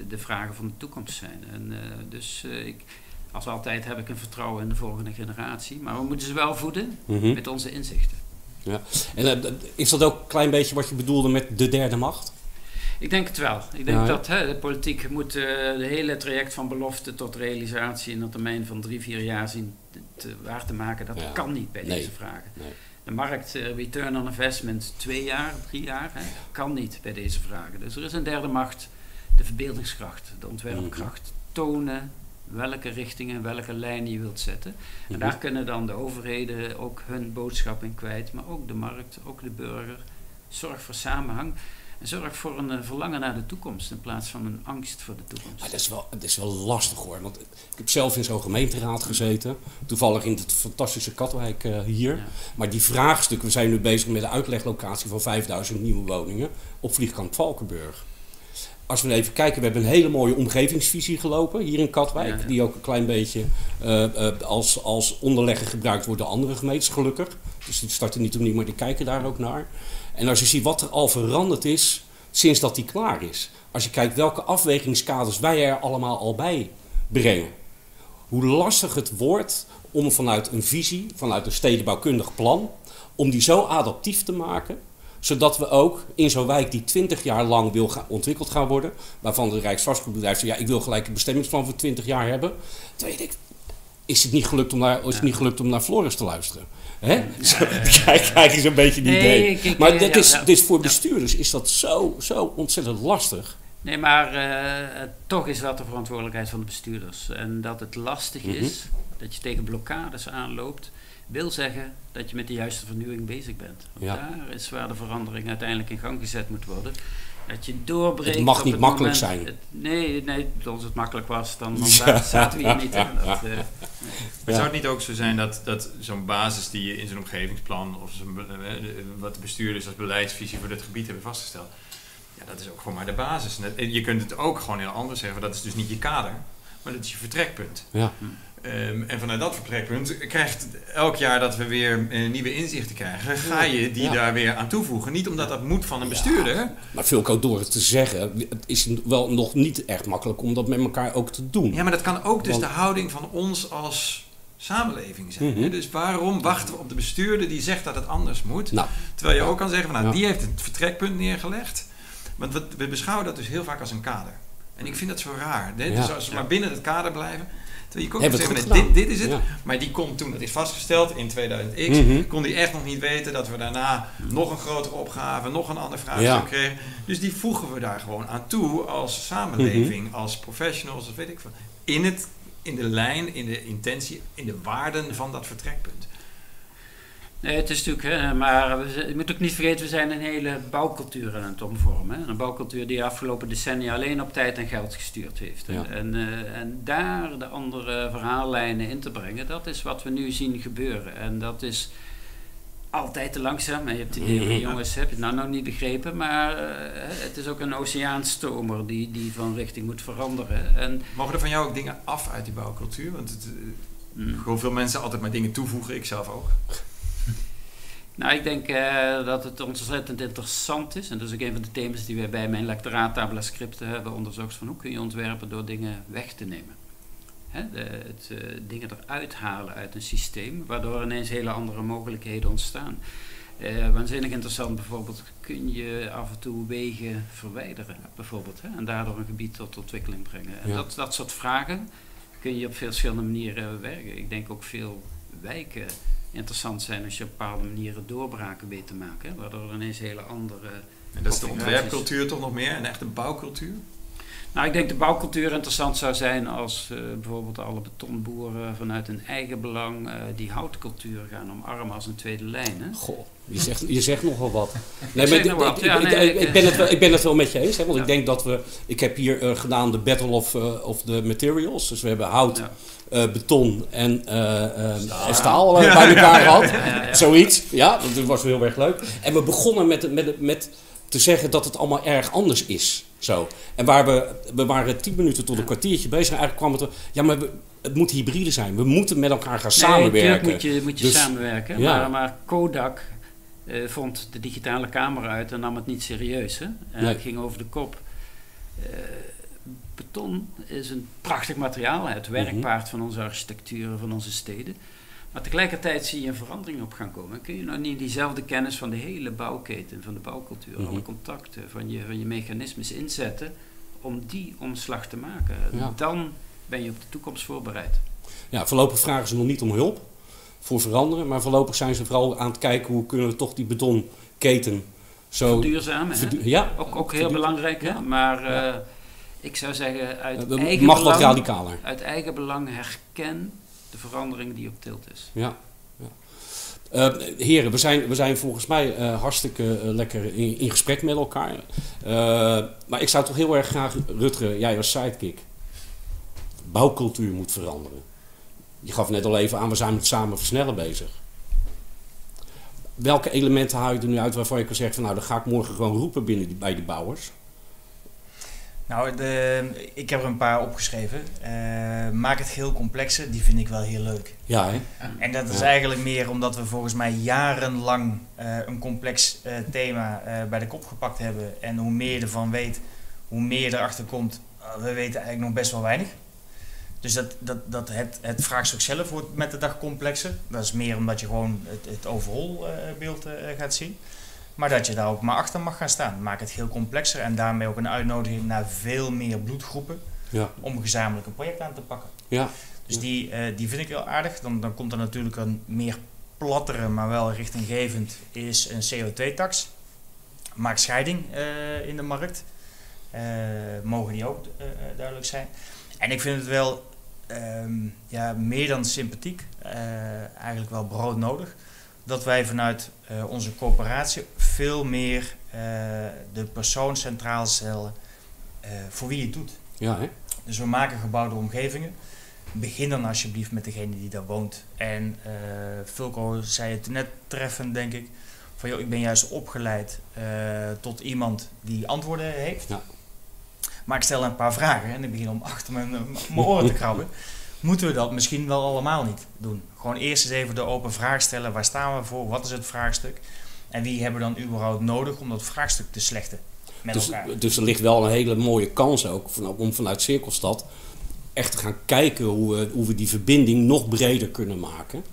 de vragen van de toekomst zijn. En uh, dus uh, ik, als altijd heb ik een vertrouwen in de volgende generatie. Maar we moeten ze wel voeden mm -hmm. met onze inzichten. Ja. En is dat ook een klein beetje wat je bedoelde met de derde macht? Ik denk het wel. Ik denk ja, dat hè, de politiek moet uh, de hele traject van belofte tot realisatie in een termijn van drie, vier jaar zien te, waar te maken. Dat ja. kan niet bij nee. deze vragen. Nee. De markt, uh, return on investment, twee jaar, drie jaar, hè, kan niet bij deze vragen. Dus er is een derde macht, de verbeeldingskracht, de ontwerpkracht. Tonen welke richtingen, welke lijnen je wilt zetten. En mm-hmm. daar kunnen dan de overheden ook hun boodschap in kwijt, maar ook de markt, ook de burger. Zorg voor samenhang. Zorg voor een uh, verlangen naar de toekomst in plaats van een angst voor de toekomst. Maar dat, is wel, dat is wel lastig hoor. Want ik heb zelf in zo'n gemeenteraad gezeten. Toevallig in het fantastische Katwijk uh, hier. Ja. Maar die vraagstuk, we zijn nu bezig met de uitleglocatie van 5000 nieuwe woningen op vliegkamp Valkenburg. Als we even kijken, we hebben een hele mooie omgevingsvisie gelopen hier in Katwijk. Ja, ja. Die ook een klein beetje uh, als, als onderlegger gebruikt wordt door andere gemeentes, gelukkig. Dus die starten niet opnieuw, maar die kijken daar ook naar. En als je ziet wat er al veranderd is sinds dat die klaar is. Als je kijkt welke afwegingskaders wij er allemaal al bij brengen. Hoe lastig het wordt om vanuit een visie, vanuit een stedenbouwkundig plan, om die zo adaptief te maken zodat we ook in zo'n wijk die 20 jaar lang wil gaan, ontwikkeld gaan worden, waarvan de Rijksvastgoedbedrijf zegt, ja, ik wil gelijk een bestemmingsplan voor 20 jaar hebben. Toen ik, is het niet gelukt om naar, is het niet gelukt om naar Floris te luisteren? Hè? Ja, kijk, kijk eens een beetje die nee, idee. Ik, ik, maar dit, is, dit voor bestuurders is dat zo, zo ontzettend lastig. Nee, maar uh, toch is dat de verantwoordelijkheid van de bestuurders. En dat het lastig mm -hmm. is, dat je tegen blokkades aanloopt, wil zeggen dat je met de juiste vernieuwing bezig bent. Want ja. daar is waar de verandering uiteindelijk in gang gezet moet worden. Dat je doorbreekt. Het mag niet het makkelijk moment, zijn. Het, nee, nee, als het makkelijk was, dan, dan ja. zaten we hier niet in. Dat, uh, nee. Maar zou het niet ook zo zijn dat, dat zo'n basis die je in zo'n omgevingsplan of zo'n, wat de bestuurders als beleidsvisie voor dit gebied hebben vastgesteld, ja, dat is ook gewoon maar de basis. Je kunt het ook gewoon heel anders zeggen, dat is dus niet je kader, maar dat is je vertrekpunt. Ja. Um, en vanuit dat vertrekpunt krijgt elk jaar dat we weer uh, nieuwe inzichten krijgen, ga je die ja. daar weer aan toevoegen. Niet omdat dat moet van een bestuurder. Ja, maar veel door het te zeggen, het is wel nog niet echt makkelijk om dat met elkaar ook te doen. Ja, maar dat kan ook dus Want, de houding van ons als samenleving zijn. Mm-hmm. Dus waarom wachten we op de bestuurder die zegt dat het anders moet? Nou, terwijl je ook kan zeggen, van, nou, die heeft het vertrekpunt neergelegd. Want we, we, beschouwen dat dus heel vaak als een kader. En ik vind dat zo raar. Hè? Dus als we maar binnen het kader blijven. Terwijl je kon zeggen, dit, dit is het. Ja. Maar die kon toen, dat is vastgesteld in 2000X, mm-hmm. kon die echt nog niet weten dat we daarna nog een grotere opgave, nog een ander vraagstuk ja. kregen. Dus die voegen we daar gewoon aan toe als samenleving, mm-hmm. als professionals, of weet ik veel. In, het, in de lijn, in de intentie, in de waarden van dat vertrekpunt. Nee, het is natuurlijk, hè, maar we, je moet ook niet vergeten, we zijn een hele bouwcultuur aan het omvormen. Hè. Een bouwcultuur die de afgelopen decennia alleen op tijd en geld gestuurd heeft. Ja. En, uh, en daar de andere verhaallijnen in te brengen, dat is wat we nu zien gebeuren. En dat is altijd te langzaam. Je hebt die jongens, heb je het nou nog niet begrepen, maar uh, het is ook een oceaanstomer die, die van richting moet veranderen. En Mogen er van jou ook dingen af uit die bouwcultuur? Want het, uh, mm. gewoon veel mensen altijd maar dingen toevoegen, ik zelf ook. Nou, ik denk uh, dat het ontzettend interessant is. En dat is ook een van de thema's die wij bij mijn lectoraat Tabula Scripten hebben onderzocht. Van hoe kun je ontwerpen door dingen weg te nemen. Hè, de, het uh, dingen eruit halen uit een systeem, waardoor ineens hele andere mogelijkheden ontstaan. Uh, waanzinnig interessant bijvoorbeeld, kun je af en toe wegen verwijderen, bijvoorbeeld. Hè, en daardoor een gebied tot ontwikkeling brengen. En ja. dat, dat soort vragen kun je op veel verschillende manieren werken. Ik denk ook veel wijken interessant zijn als je op bepaalde manieren doorbraken weet te maken. Waardoor er ineens hele andere. En dat is de ontwerpcultuur toch nog meer, een echte bouwcultuur? Nou, ik denk de bouwcultuur interessant zou zijn als uh, bijvoorbeeld alle betonboeren vanuit hun eigen belang uh, die houtcultuur gaan omarmen als een tweede lijn. Hè? Goh, je zegt, je zegt nogal wat. Nee, maar ik, ben het wel, ik ben het wel met je eens, hè, want ja. ik denk dat we. Ik heb hier uh, gedaan de Battle of, of the Materials. Dus we hebben hout. Ja. Uh, beton en uh, uh, staal bij elkaar gehad. Ja, ja, Zoiets. Ja, dat was heel erg leuk. En we begonnen met, met, met te zeggen dat het allemaal erg anders is. Zo. En waar we, we waren tien minuten tot een kwartiertje bezig. En eigenlijk kwam het er, ja, maar we, het moet hybride zijn. We moeten met elkaar gaan nee, samenwerken. moet je, moet je dus, samenwerken. Ja. Maar, maar Kodak uh, vond de digitale camera uit en nam het niet serieus. Hè? En nee. het ging over de kop. Uh, beton is een prachtig materiaal. Het werkpaard mm -hmm. van onze architectuur, van onze steden. Maar tegelijkertijd zie je een verandering op gaan komen. Kun je nou niet diezelfde kennis van de hele bouwketen, van de bouwcultuur, mm -hmm. alle contacten, van je, van je mechanismes inzetten om die omslag te maken? Ja. Dan ben je op de toekomst voorbereid. Ja, voorlopig vragen ze nog niet om hulp voor veranderen, maar voorlopig zijn ze vooral aan het kijken hoe kunnen we toch die betonketen zo... Verduurzamen, verdu ja. Ook, ook heel belangrijk, hè? maar uh, ja. Ik zou zeggen uit eigen mag belang... wat radicaler. Uit eigen belang herken de verandering die op tilt is. Ja. Uh, heren, we zijn, we zijn volgens mij uh, hartstikke uh, lekker in, in, gesprek met elkaar. maar ik zou toch heel erg graag, Rutger, jij als sidekick, bouwcultuur moet veranderen. Je gaf net al even aan, we zijn met samen versnellen bezig. Welke elementen haal je er nu uit waarvan je kan zeggen van nou, dan ga ik morgen gewoon roepen binnen die, bij de bouwers? Nou, de, ik heb er een paar opgeschreven. Uh, maak het heel complexer, die vind ik wel heel leuk. Ja, hè? En dat is ja. eigenlijk meer omdat we volgens mij jarenlang uh, een complex uh, thema bij de kop gepakt hebben. En hoe meer je ervan weet, hoe meer erachter komt. we weten eigenlijk nog best wel weinig. Dus dat, dat, dat het, het vraagstuk zelf wordt met de dag complexer. Dat is meer omdat je gewoon het, het overall beeld gaat zien. Maar dat je daar ook maar achter mag gaan staan. Maak het heel complexer en daarmee ook een uitnodiging naar veel meer bloedgroepen ja. om gezamenlijk een project aan te pakken. Ja. Dus. Die, uh, die vind ik heel aardig. Dan, dan komt er natuurlijk een meer plattere, maar wel richtinggevend, is een CO2-tax. Maak scheiding uh, in de markt. Uh, mogen die ook duidelijk zijn. En ik vind het wel um, ja, meer dan sympathiek, eigenlijk wel broodnodig dat wij vanuit uh, onze coöperatie veel meer uh, de persoon centraal stellen uh, voor wie je het doet. Ja, hè? Dus we maken gebouwde omgevingen. Begin dan alsjeblieft met degene die daar woont. En Fulco zei het net treffend, denk ik. Van joh, ik ben juist opgeleid tot iemand die antwoorden heeft. Ja. Maar ik stel een paar vragen en ik begin om achter mijn, mijn oren te krabben moeten we dat misschien wel allemaal niet doen. Gewoon eerst eens even de open vraag stellen. Waar staan we voor? Wat is het vraagstuk? En wie hebben we dan überhaupt nodig om dat vraagstuk te slechten met dus, elkaar? Dus er ligt wel een hele mooie kans ook om vanuit Cirkelstad echt te gaan kijken hoe we, hoe we die verbinding nog breder kunnen maken.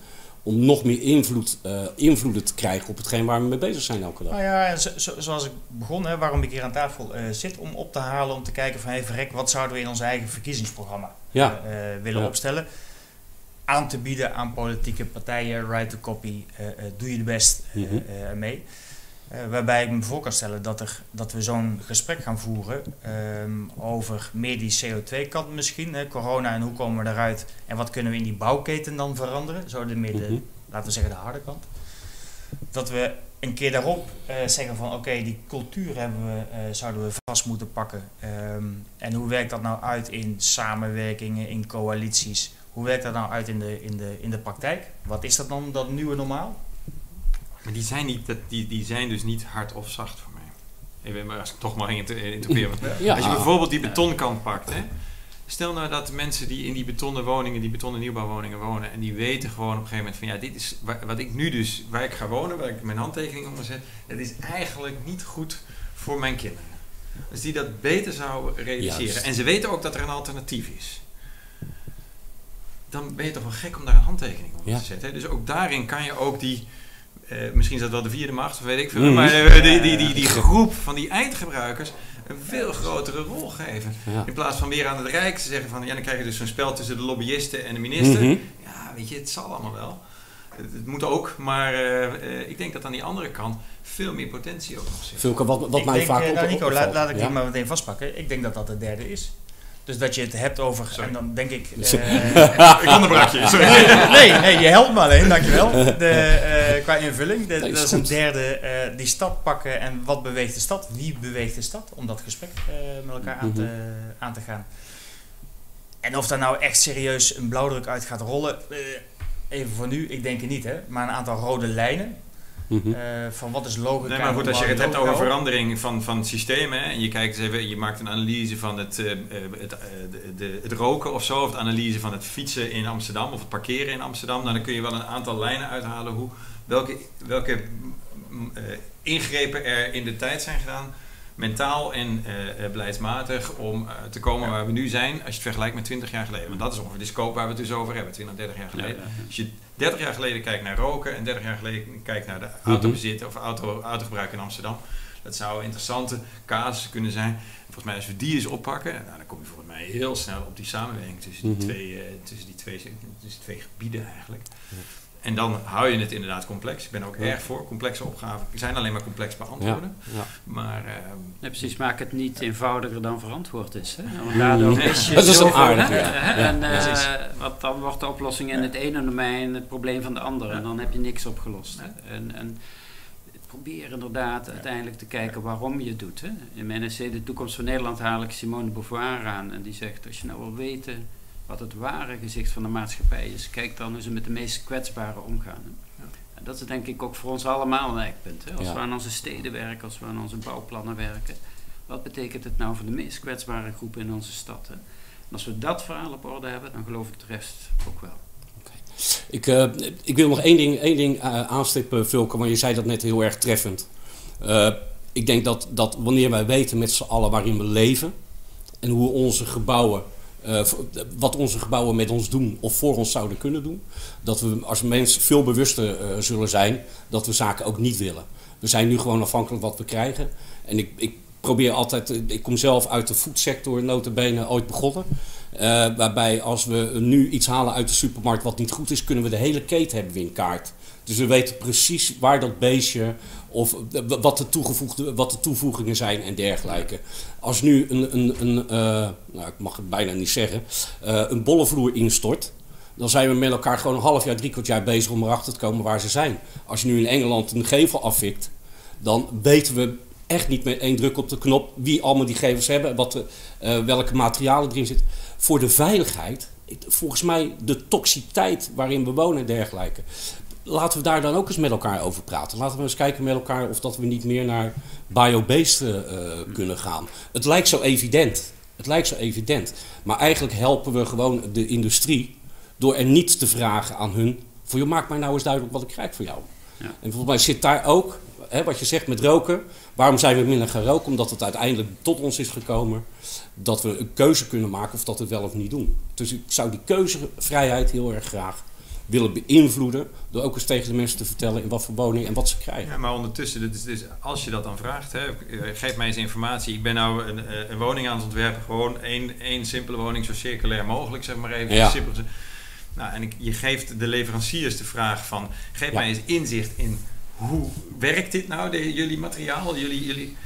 Om nog meer invloed, uh, invloeden te krijgen op hetgeen waar we mee bezig zijn elke dag. Nou ja, zo, zo, zoals ik begon, hè, waarom ik hier aan tafel uh, zit, om op te halen, om te kijken van hey, verrek, wat zouden we in ons eigen verkiezingsprogramma ja. uh, willen Ja. opstellen. Aan te bieden aan politieke partijen, right to copy, eh, eh, doe je de best eh, Mhm. eh, mee. Eh, waarbij ik me voor kan stellen dat, er, dat we zo'n gesprek gaan voeren ehm, over meer die CO2-kant misschien. Hè, corona en hoe komen we eruit en wat kunnen we in die bouwketen dan veranderen. Zo de de, Mhm. laten we zeggen, de harde kant. Dat we een keer daarop eh, zeggen van oké, die cultuur hebben we, eh, zouden we vast moeten pakken. Ehm, en hoe werkt dat nou uit in samenwerkingen, in coalities? Hoe werkt dat nou uit in de, in de, in de praktijk? Wat is dat dan, dat nieuwe normaal? Maar die zijn, niet, dat, die, die zijn dus niet hard of zacht voor mij. Even, maar als ik toch mag inter- interpreteren. Ja. Als je bijvoorbeeld die betonkant pakt. Hè? Stel nou dat mensen die in die betonnen woningen, die betonnen nieuwbouwwoningen wonen. En die weten gewoon op een gegeven moment van ja, dit is wa- wat ik nu dus, waar ik ga wonen, waar ik mijn handtekening onder zet. Dat is eigenlijk niet goed voor mijn kinderen. Dus die dat beter zouden realiseren. Juist. En ze weten ook dat er een alternatief is. Dan ben je toch wel gek om daar een handtekening onder Ja. te zetten. hè? Dus ook daarin kan je ook die, eh, misschien is dat wel de vierde macht, of weet ik veel. Mhm. Maar eh, die, die, die, die groep van die eindgebruikers een veel grotere rol geven. Ja. In plaats van weer aan het Rijk te zeggen van ja, dan krijg je dus zo'n spel tussen de lobbyisten en de minister. Mhm. Ja, weet je, het zal allemaal wel. het, het moet ook, maar eh, eh, ik denk dat aan die andere kant veel meer potentie ook nog zit. Fulke, wat, wat ik mij denk, vaak op, nou, Nico, laat, laat ik Ja? die maar meteen vastpakken. Ik denk dat dat de derde is. Dus dat je het hebt over, Sorry. en dan denk ik... Eh, Ik onderbrak je, sorry. nee, nee, je helpt me alleen, dankjewel. De, eh, qua invulling, de, Nee, is dat is een derde, eh, die stad pakken en wat beweegt de stad? Wie beweegt de stad? Om dat gesprek eh, met elkaar aan, te, Mhm. aan te gaan. En of daar nou echt serieus een blauwdruk uit gaat rollen, even voor nu, ik denk het niet hè. Maar een aantal rode lijnen, Mhm. eh, van wat is logica. Nee, maar goed, als je het hebt over verandering van, van het systeem, hè, en je kijkt eens even, je maakt een analyse van het, eh, eh, het, eh, de, de- het roken of zo, of het analyse van het fietsen in Amsterdam of het parkeren in Amsterdam, nou, dan kun je wel een aantal lijnen uithalen hoe, welke, welke mm, eh, ingrepen er in de tijd zijn gedaan, mentaal en eh, beleidsmatig, om eh, te komen waar we nu zijn, als je het vergelijkt met 20 jaar geleden. Want dat is ongeveer de scope waar we het dus over hebben, 20, 30 jaar geleden. Als je 30 jaar geleden kijkt naar roken en 30 jaar geleden kijkt naar de autobezit of auto, autogebruik in Amsterdam. Dat zou een interessante casus kunnen zijn. Volgens mij als we die eens oppakken, nou, dan kom je volgens mij heel snel op die samenwerking tussen die, Mhm. twee, tussen die, twee, tussen twee gebieden eigenlijk. En dan hou je het inderdaad complex. Ik ben ook Ja. erg voor complexe opgaven. Die zijn alleen maar complex beantwoorden. Ja. Maar ehm, Ja, precies, maak het niet eenvoudiger dan verantwoord is. Hè? Want daardoor mis je Dat is een hè? Hè? Ja, En, eh, precies. want dan wordt de oplossing in het ene domein het probleem van de andere. En dan heb je niks opgelost. En, en probeer inderdaad uiteindelijk te kijken waarom je het doet. Hè? In mijn essay De toekomst van Nederland haal ik Simone de Beauvoir aan. En die zegt, als je nou wil weten wat het ware gezicht van de maatschappij is, kijk dan hoe ze met de meest kwetsbaren omgaan. Hè? En dat is denk ik ook voor ons allemaal een eikpunt. Hè? Als Ja. we aan onze steden werken, als we aan onze bouwplannen werken. Wat betekent het nou voor de meest kwetsbare groepen in onze stad? Hè? En als we dat verhaal op orde hebben, dan geloof ik de rest ook wel. Ik, eh, ik wil nog één ding, één ding eh, aanstippen, Vulke, want je zei dat net heel erg treffend. Eh, ik denk dat, dat wanneer wij weten met z'n allen waarin we leven en hoe onze gebouwen, eh, wat onze gebouwen met ons doen of voor ons zouden kunnen doen, dat we als mens veel bewuster eh, zullen zijn dat we zaken ook niet willen. We zijn nu gewoon afhankelijk wat we krijgen. En ik, ik probeer altijd, eh, ik kom zelf uit de foodsector, notabene ooit begonnen. Waarbij als we nu iets halen uit de supermarkt wat niet goed is, kunnen we de hele keten hebben we in kaart. Dus we weten precies waar dat beestje of wat de, toegevoegde, wat de toevoegingen zijn en dergelijke. Als nu een, een, een eh, nou, ik mag het bijna niet zeggen, eh, een bollenvloer instort, dan zijn we met elkaar gewoon een half jaar, drie kwart jaar bezig om erachter te komen waar ze zijn. Als je nu in Engeland een gevel afvikt, dan weten we echt niet met één druk op de knop wie allemaal die gevels hebben, wat eh, welke materialen erin zitten. Voor de veiligheid, volgens mij de toxiteit waarin we wonen en dergelijke. Laten we daar dan ook eens met elkaar over praten. Laten we eens kijken met elkaar of dat we niet meer naar biobased eh, kunnen gaan. Het lijkt zo evident. Het lijkt zo evident. Maar eigenlijk helpen we gewoon de industrie door er niet te vragen aan hun. Voor je maak mij nou eens duidelijk wat ik krijg voor jou. Ja. En volgens mij zit daar ook, hè, wat je zegt met roken. Waarom zijn we minder gaan roken? Omdat het uiteindelijk tot ons is gekomen dat we een keuze kunnen maken of dat we het wel of niet doen. Dus ik zou die keuzevrijheid heel erg graag willen beïnvloeden. Door ook eens tegen de mensen te vertellen in wat voor woning en wat ze krijgen. Ja, maar ondertussen, dus, als je dat dan vraagt, hè, eh, geef mij eens informatie. Ik ben nou een, eh, een woning aan het ontwerpen, gewoon één, één simpele woning, zo circulair mogelijk, zeg maar even. Ja. Simpel. Nou, en ik, je geeft de leveranciers de vraag van, geef Ja. mij eens inzicht in hoe werkt dit nou, de, jullie materiaal, jullie, jullie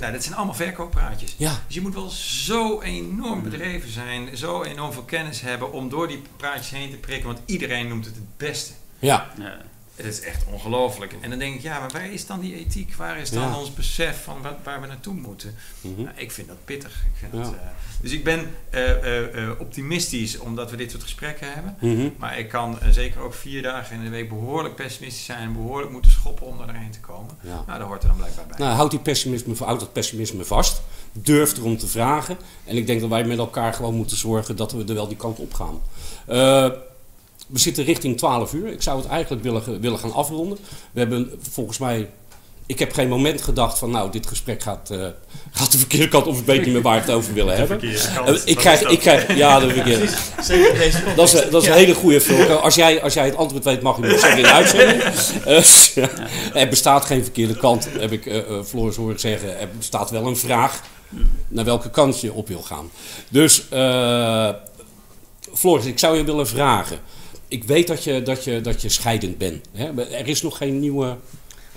nou, dat zijn allemaal verkooppraatjes. Ja. Dus je moet wel zo enorm bedreven zijn, zo enorm veel kennis hebben om door die praatjes heen te prikken, want iedereen noemt het het beste. Ja, Ja. Het is echt ongelooflijk. En dan denk ik, ja, maar waar is dan die ethiek? Waar is dan Ja. ons besef van wat, waar we naartoe moeten? Mhm. Nou, ik vind dat pittig. Ik vind Ja. eh, dus ik ben eh, eh, optimistisch omdat we dit soort gesprekken hebben. Mhm. Maar ik kan zeker ook vier dagen in de week behoorlijk pessimistisch zijn en behoorlijk moeten schoppen om erheen te komen. Ja. Nou, dat hoort er dan blijkbaar bij. Nou, houd, die pessimisme, houd dat pessimisme vast. Durf erom te vragen. En ik denk dat wij met elkaar gewoon moeten zorgen dat we er wel die kant op gaan. We zitten richting 12 uur. Ik zou het eigenlijk willen, willen gaan afronden. We hebben volgens mij. Ik heb geen moment gedacht van, nou, dit gesprek gaat, eh, gaat de verkeerde kant of ik weet niet meer waar ik het over willen hebben. Kant, Eh, ik, krijg, dat? ik krijg, ja, de verkeerde. Zeker deze Dat is, dat is een hele goede Vulke. Als jij, als jij het antwoord weet, mag je het zeggen in de uitzending. Eh, er bestaat geen verkeerde kant, heb ik eh eh, Floris horen zeggen. Er bestaat wel een vraag naar welke kant je op wil gaan. Dus, eh Floris, ik zou je willen vragen. Ik weet dat je, dat je, dat je scheidend bent. Hè? Er is nog geen nieuwe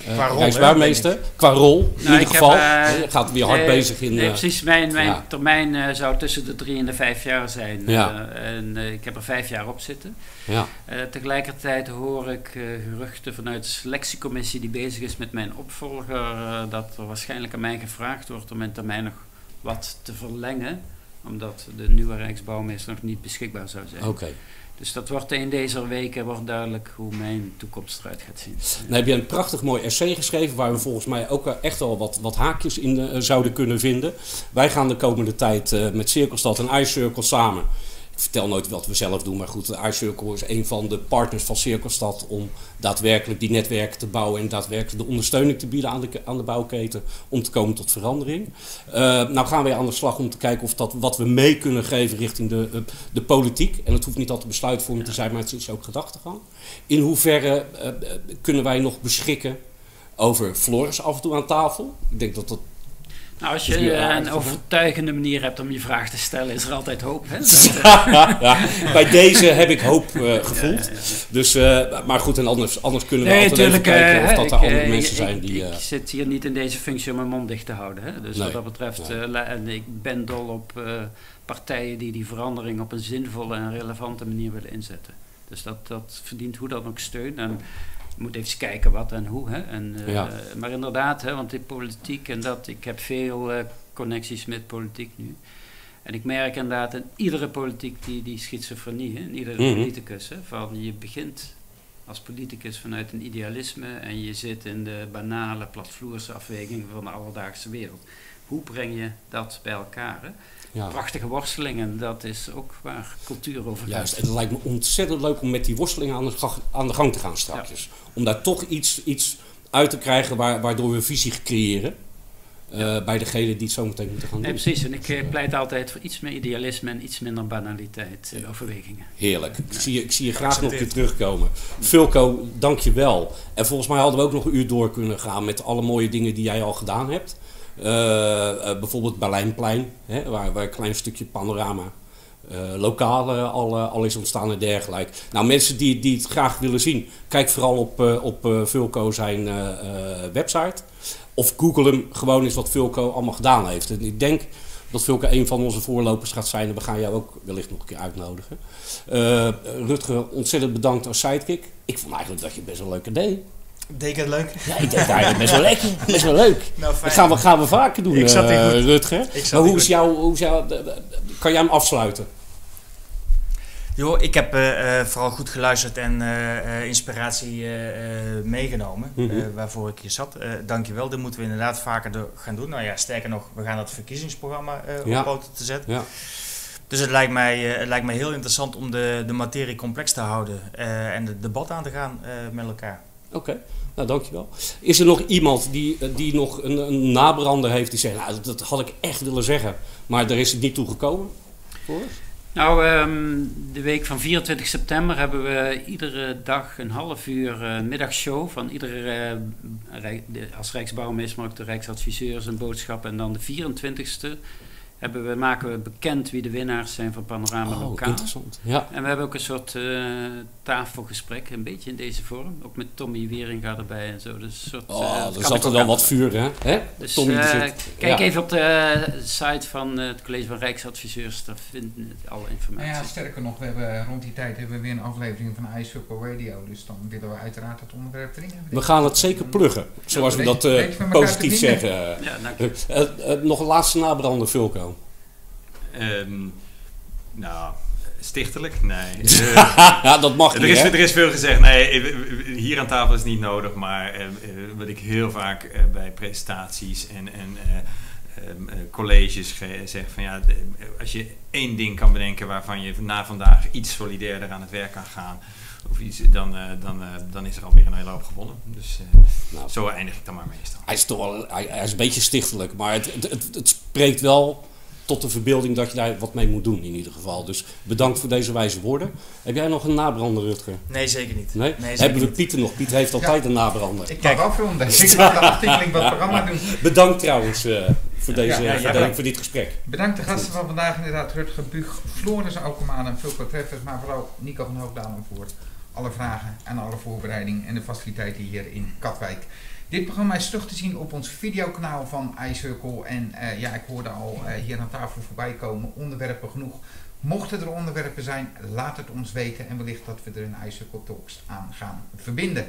uh, Qua rol, Rijksbouwmeester. Qua rol, in Nou, ieder ik geval. heb, eh, Hè, gaat weer hard nee, bezig in... Nee, eh, precies. Mijn, mijn ja. termijn eh, zou tussen de drie en de vijf jaar zijn. Ja. Eh, en eh, ik heb er vijf jaar op zitten. ja. Eh, tegelijkertijd hoor ik geruchten vanuit de selectiecommissie die bezig is met mijn opvolger. dat er waarschijnlijk aan mij gevraagd wordt om mijn termijn nog wat te verlengen. Omdat de nieuwe Rijksbouwmeester nog niet beschikbaar zou zijn. Oké. Dus dat wordt in deze weken wordt duidelijk hoe mijn toekomst eruit gaat zien. Dan heb je een prachtig mooi essay geschreven waar we volgens mij ook eh, echt wel wat, wat haakjes in eh, zouden kunnen vinden. Wij gaan de komende tijd eh, met Cirkelstad en iCircle samen. Ik vertel nooit wat we zelf doen, maar goed, iCircle is een van de partners van Cirkelstad om daadwerkelijk die netwerken te bouwen en daadwerkelijk de ondersteuning te bieden aan de, aan de bouwketen om te komen tot verandering. Eh, nou gaan wij aan de slag om te kijken of dat wat we mee kunnen geven richting de, eh, de politiek. En het hoeft niet altijd besluitvorming te zijn, maar het is ook gedachtegang. In hoeverre eh, kunnen wij nog beschikken over Floris af en toe aan tafel? Ik denk dat dat. Nou, als je eh, een overtuigende manier hebt om je vraag te stellen, is er altijd hoop. Hè? ja, bij deze heb ik hoop eh, gevoeld. Dus, eh, maar goed, en anders, anders kunnen we Nee, altijd even kijken of eh, dat er andere eh, mensen ik- zijn die. Ik, eh, zit hier niet in deze functie om mijn mond dicht te houden. Hè? Dus Nee, wat dat betreft, nee. eh, en ik ben dol op eh, partijen die die verandering op een zinvolle en relevante manier willen inzetten. Dus dat, dat verdient hoe dan ook steun. En moet even kijken wat en hoe. Hè? En, eh, Ja. Maar inderdaad, hè, want die politiek en dat, ik heb veel eh, connecties met politiek nu. En ik merk inderdaad in iedere politiek die, die schizofrenie, hè, in iedere Mhm. politicus, hè, van je begint als politicus vanuit een idealisme en je zit in de banale platvloerse afwegingen van de alledaagse wereld. Hoe breng je dat bij elkaar? Hè? ja. Prachtige worstelingen, dat is ook waar cultuur over gaat. Juist, en het lijkt me ontzettend leuk om met die worstelingen aan de, aan de gang te gaan straks. Om daar toch iets, iets uit te krijgen waar, waardoor we visie creëren. eh, bij degene die het zo meteen moeten gaan doen. Nee, precies. En ik eh, pleit altijd voor iets meer idealisme en iets minder banaliteit in overwegingen. Heerlijk. Ik zie, je- ik zie je graag nog een keer terugkomen. Fulco, dank je wel. En volgens mij hadden we ook nog een uur door kunnen gaan met alle mooie dingen die jij al gedaan hebt. Eh, eh, bijvoorbeeld Berlijnplein, hè, waar, waar een klein stukje panorama eh, lokaal al, al is ontstaan en dergelijke. Nou, mensen die, die het graag willen zien, kijk vooral op, op Fulco zijn website. Of google hem gewoon eens wat Fulco allemaal gedaan heeft. En ik denk dat Fulco een van onze voorlopers gaat zijn. En we gaan jou ook wellicht nog een keer uitnodigen. Rutger, ontzettend bedankt als sidekick. Ik vond eigenlijk dat je best wel leuke deed. Deed ik het leuk? Ja, ik eigenlijk best wel lekker. Best wel leuk. Nou, Dat fijn. gaan we, gaan we vaker doen, Ik zat goed. Rutger. Ik zat Maar hoe is jouw... Hoe is kan jij hem afsluiten? Joh, ik heb eh, eh, vooral goed geluisterd en eh, eh, inspiratie eh, eh, meegenomen Mhm. eh, waarvoor ik hier zat. Eh dankjewel, dat moeten we inderdaad vaker do- gaan doen. Nou ja, sterker nog, we gaan dat verkiezingsprogramma eh Ja. op poten te zetten. Ja. Dus het lijkt, mij, het lijkt mij heel interessant om de, de materie complex te houden eh, en het debat aan te gaan eh, met elkaar. Oké, nou dankjewel. Is er nog iemand die, eh, die nog een, een nabrander heeft die zegt... Nou, dat had ik echt willen zeggen, maar daar is het niet toe gekomen? Voor? Nou, ehm, de week van 24 september hebben we iedere dag een half uur eh, middagshow van iedere, rijk- de- als Rijksbouwmeester, maar ook de Rijksadviseurs een boodschap. En dan de 24ste hebben we, maken we bekend wie de winnaars zijn van Panorama Oh, Lokaal. interessant. Ja. En we hebben ook een soort eh, tafelgesprek, een beetje in deze vorm. Ook met Tommy Wieringa erbij en zo. Dus een soort, eh, Oh, dat er zat er wel aan- wat vuur, hè? hè? Dus Tommy eh, zit- kijk ja. even op de site van eh, het College van Rijksadviseurs, daar vindt u alle Nou informatie. ja, sterker nog, we hebben rond die tijd hebben we weer een aflevering van iCircle Radio. Dus dan willen we uiteraard het onderwerp erin hebben. We gaan het zeker pluggen, zoals we dat eh, positief vinden. zeggen. Ja, dank je. Eh, eh, eh, nog een laatste nabrander, Fulco. Ehm, nou, stichtelijk? Nee. Eh, ja, dat mag er, niet, is, hè? er is veel gezegd. Nee, eh, hier aan tafel is niet nodig. Maar eh, eh, wat ik heel vaak eh, bij presentaties en, en eh, ehm, eh, colleges ge- zeg van ja, als je één ding kan bedenken waarvan je na vandaag iets solidairder aan het werk kan gaan, of iets, dan, eh, dan, eh, dan is er alweer een hele hoop gewonnen. Dus eh, Nou, zo eindig ik dan maar meestal. hij, is toch wel, hij, hij is een beetje stichtelijk, maar het, het, het, het spreekt wel tot de verbeelding dat je daar wat mee moet doen in ieder geval. Dus bedankt voor deze wijze woorden. Heb jij nog een nabrander, Rutger? Nee, zeker niet. Nee? zeker Hebben we niet. Pieter nog? Piet heeft altijd een nabrander. Ik Kijk. mag afronden. Ik ga de afwikkeling van het programma doen. Bedankt trouwens, eh voor, deze, Ja, ja, voor, dit gesprek. Bedankt de gasten van vandaag inderdaad, Rutger Buug, Floris Alkemaan en Fulco Treffers, maar vooral Nico van Hoogdalen voor alle vragen en alle voorbereiding en de faciliteiten hier in Katwijk. Dit programma is terug te zien op ons videokanaal van iCircle en eh, ja, ik hoorde al eh, hier aan tafel voorbij komen, onderwerpen genoeg. Mochten er onderwerpen zijn, laat het ons weten en wellicht dat we er in iCircle Talks aan gaan verbinden.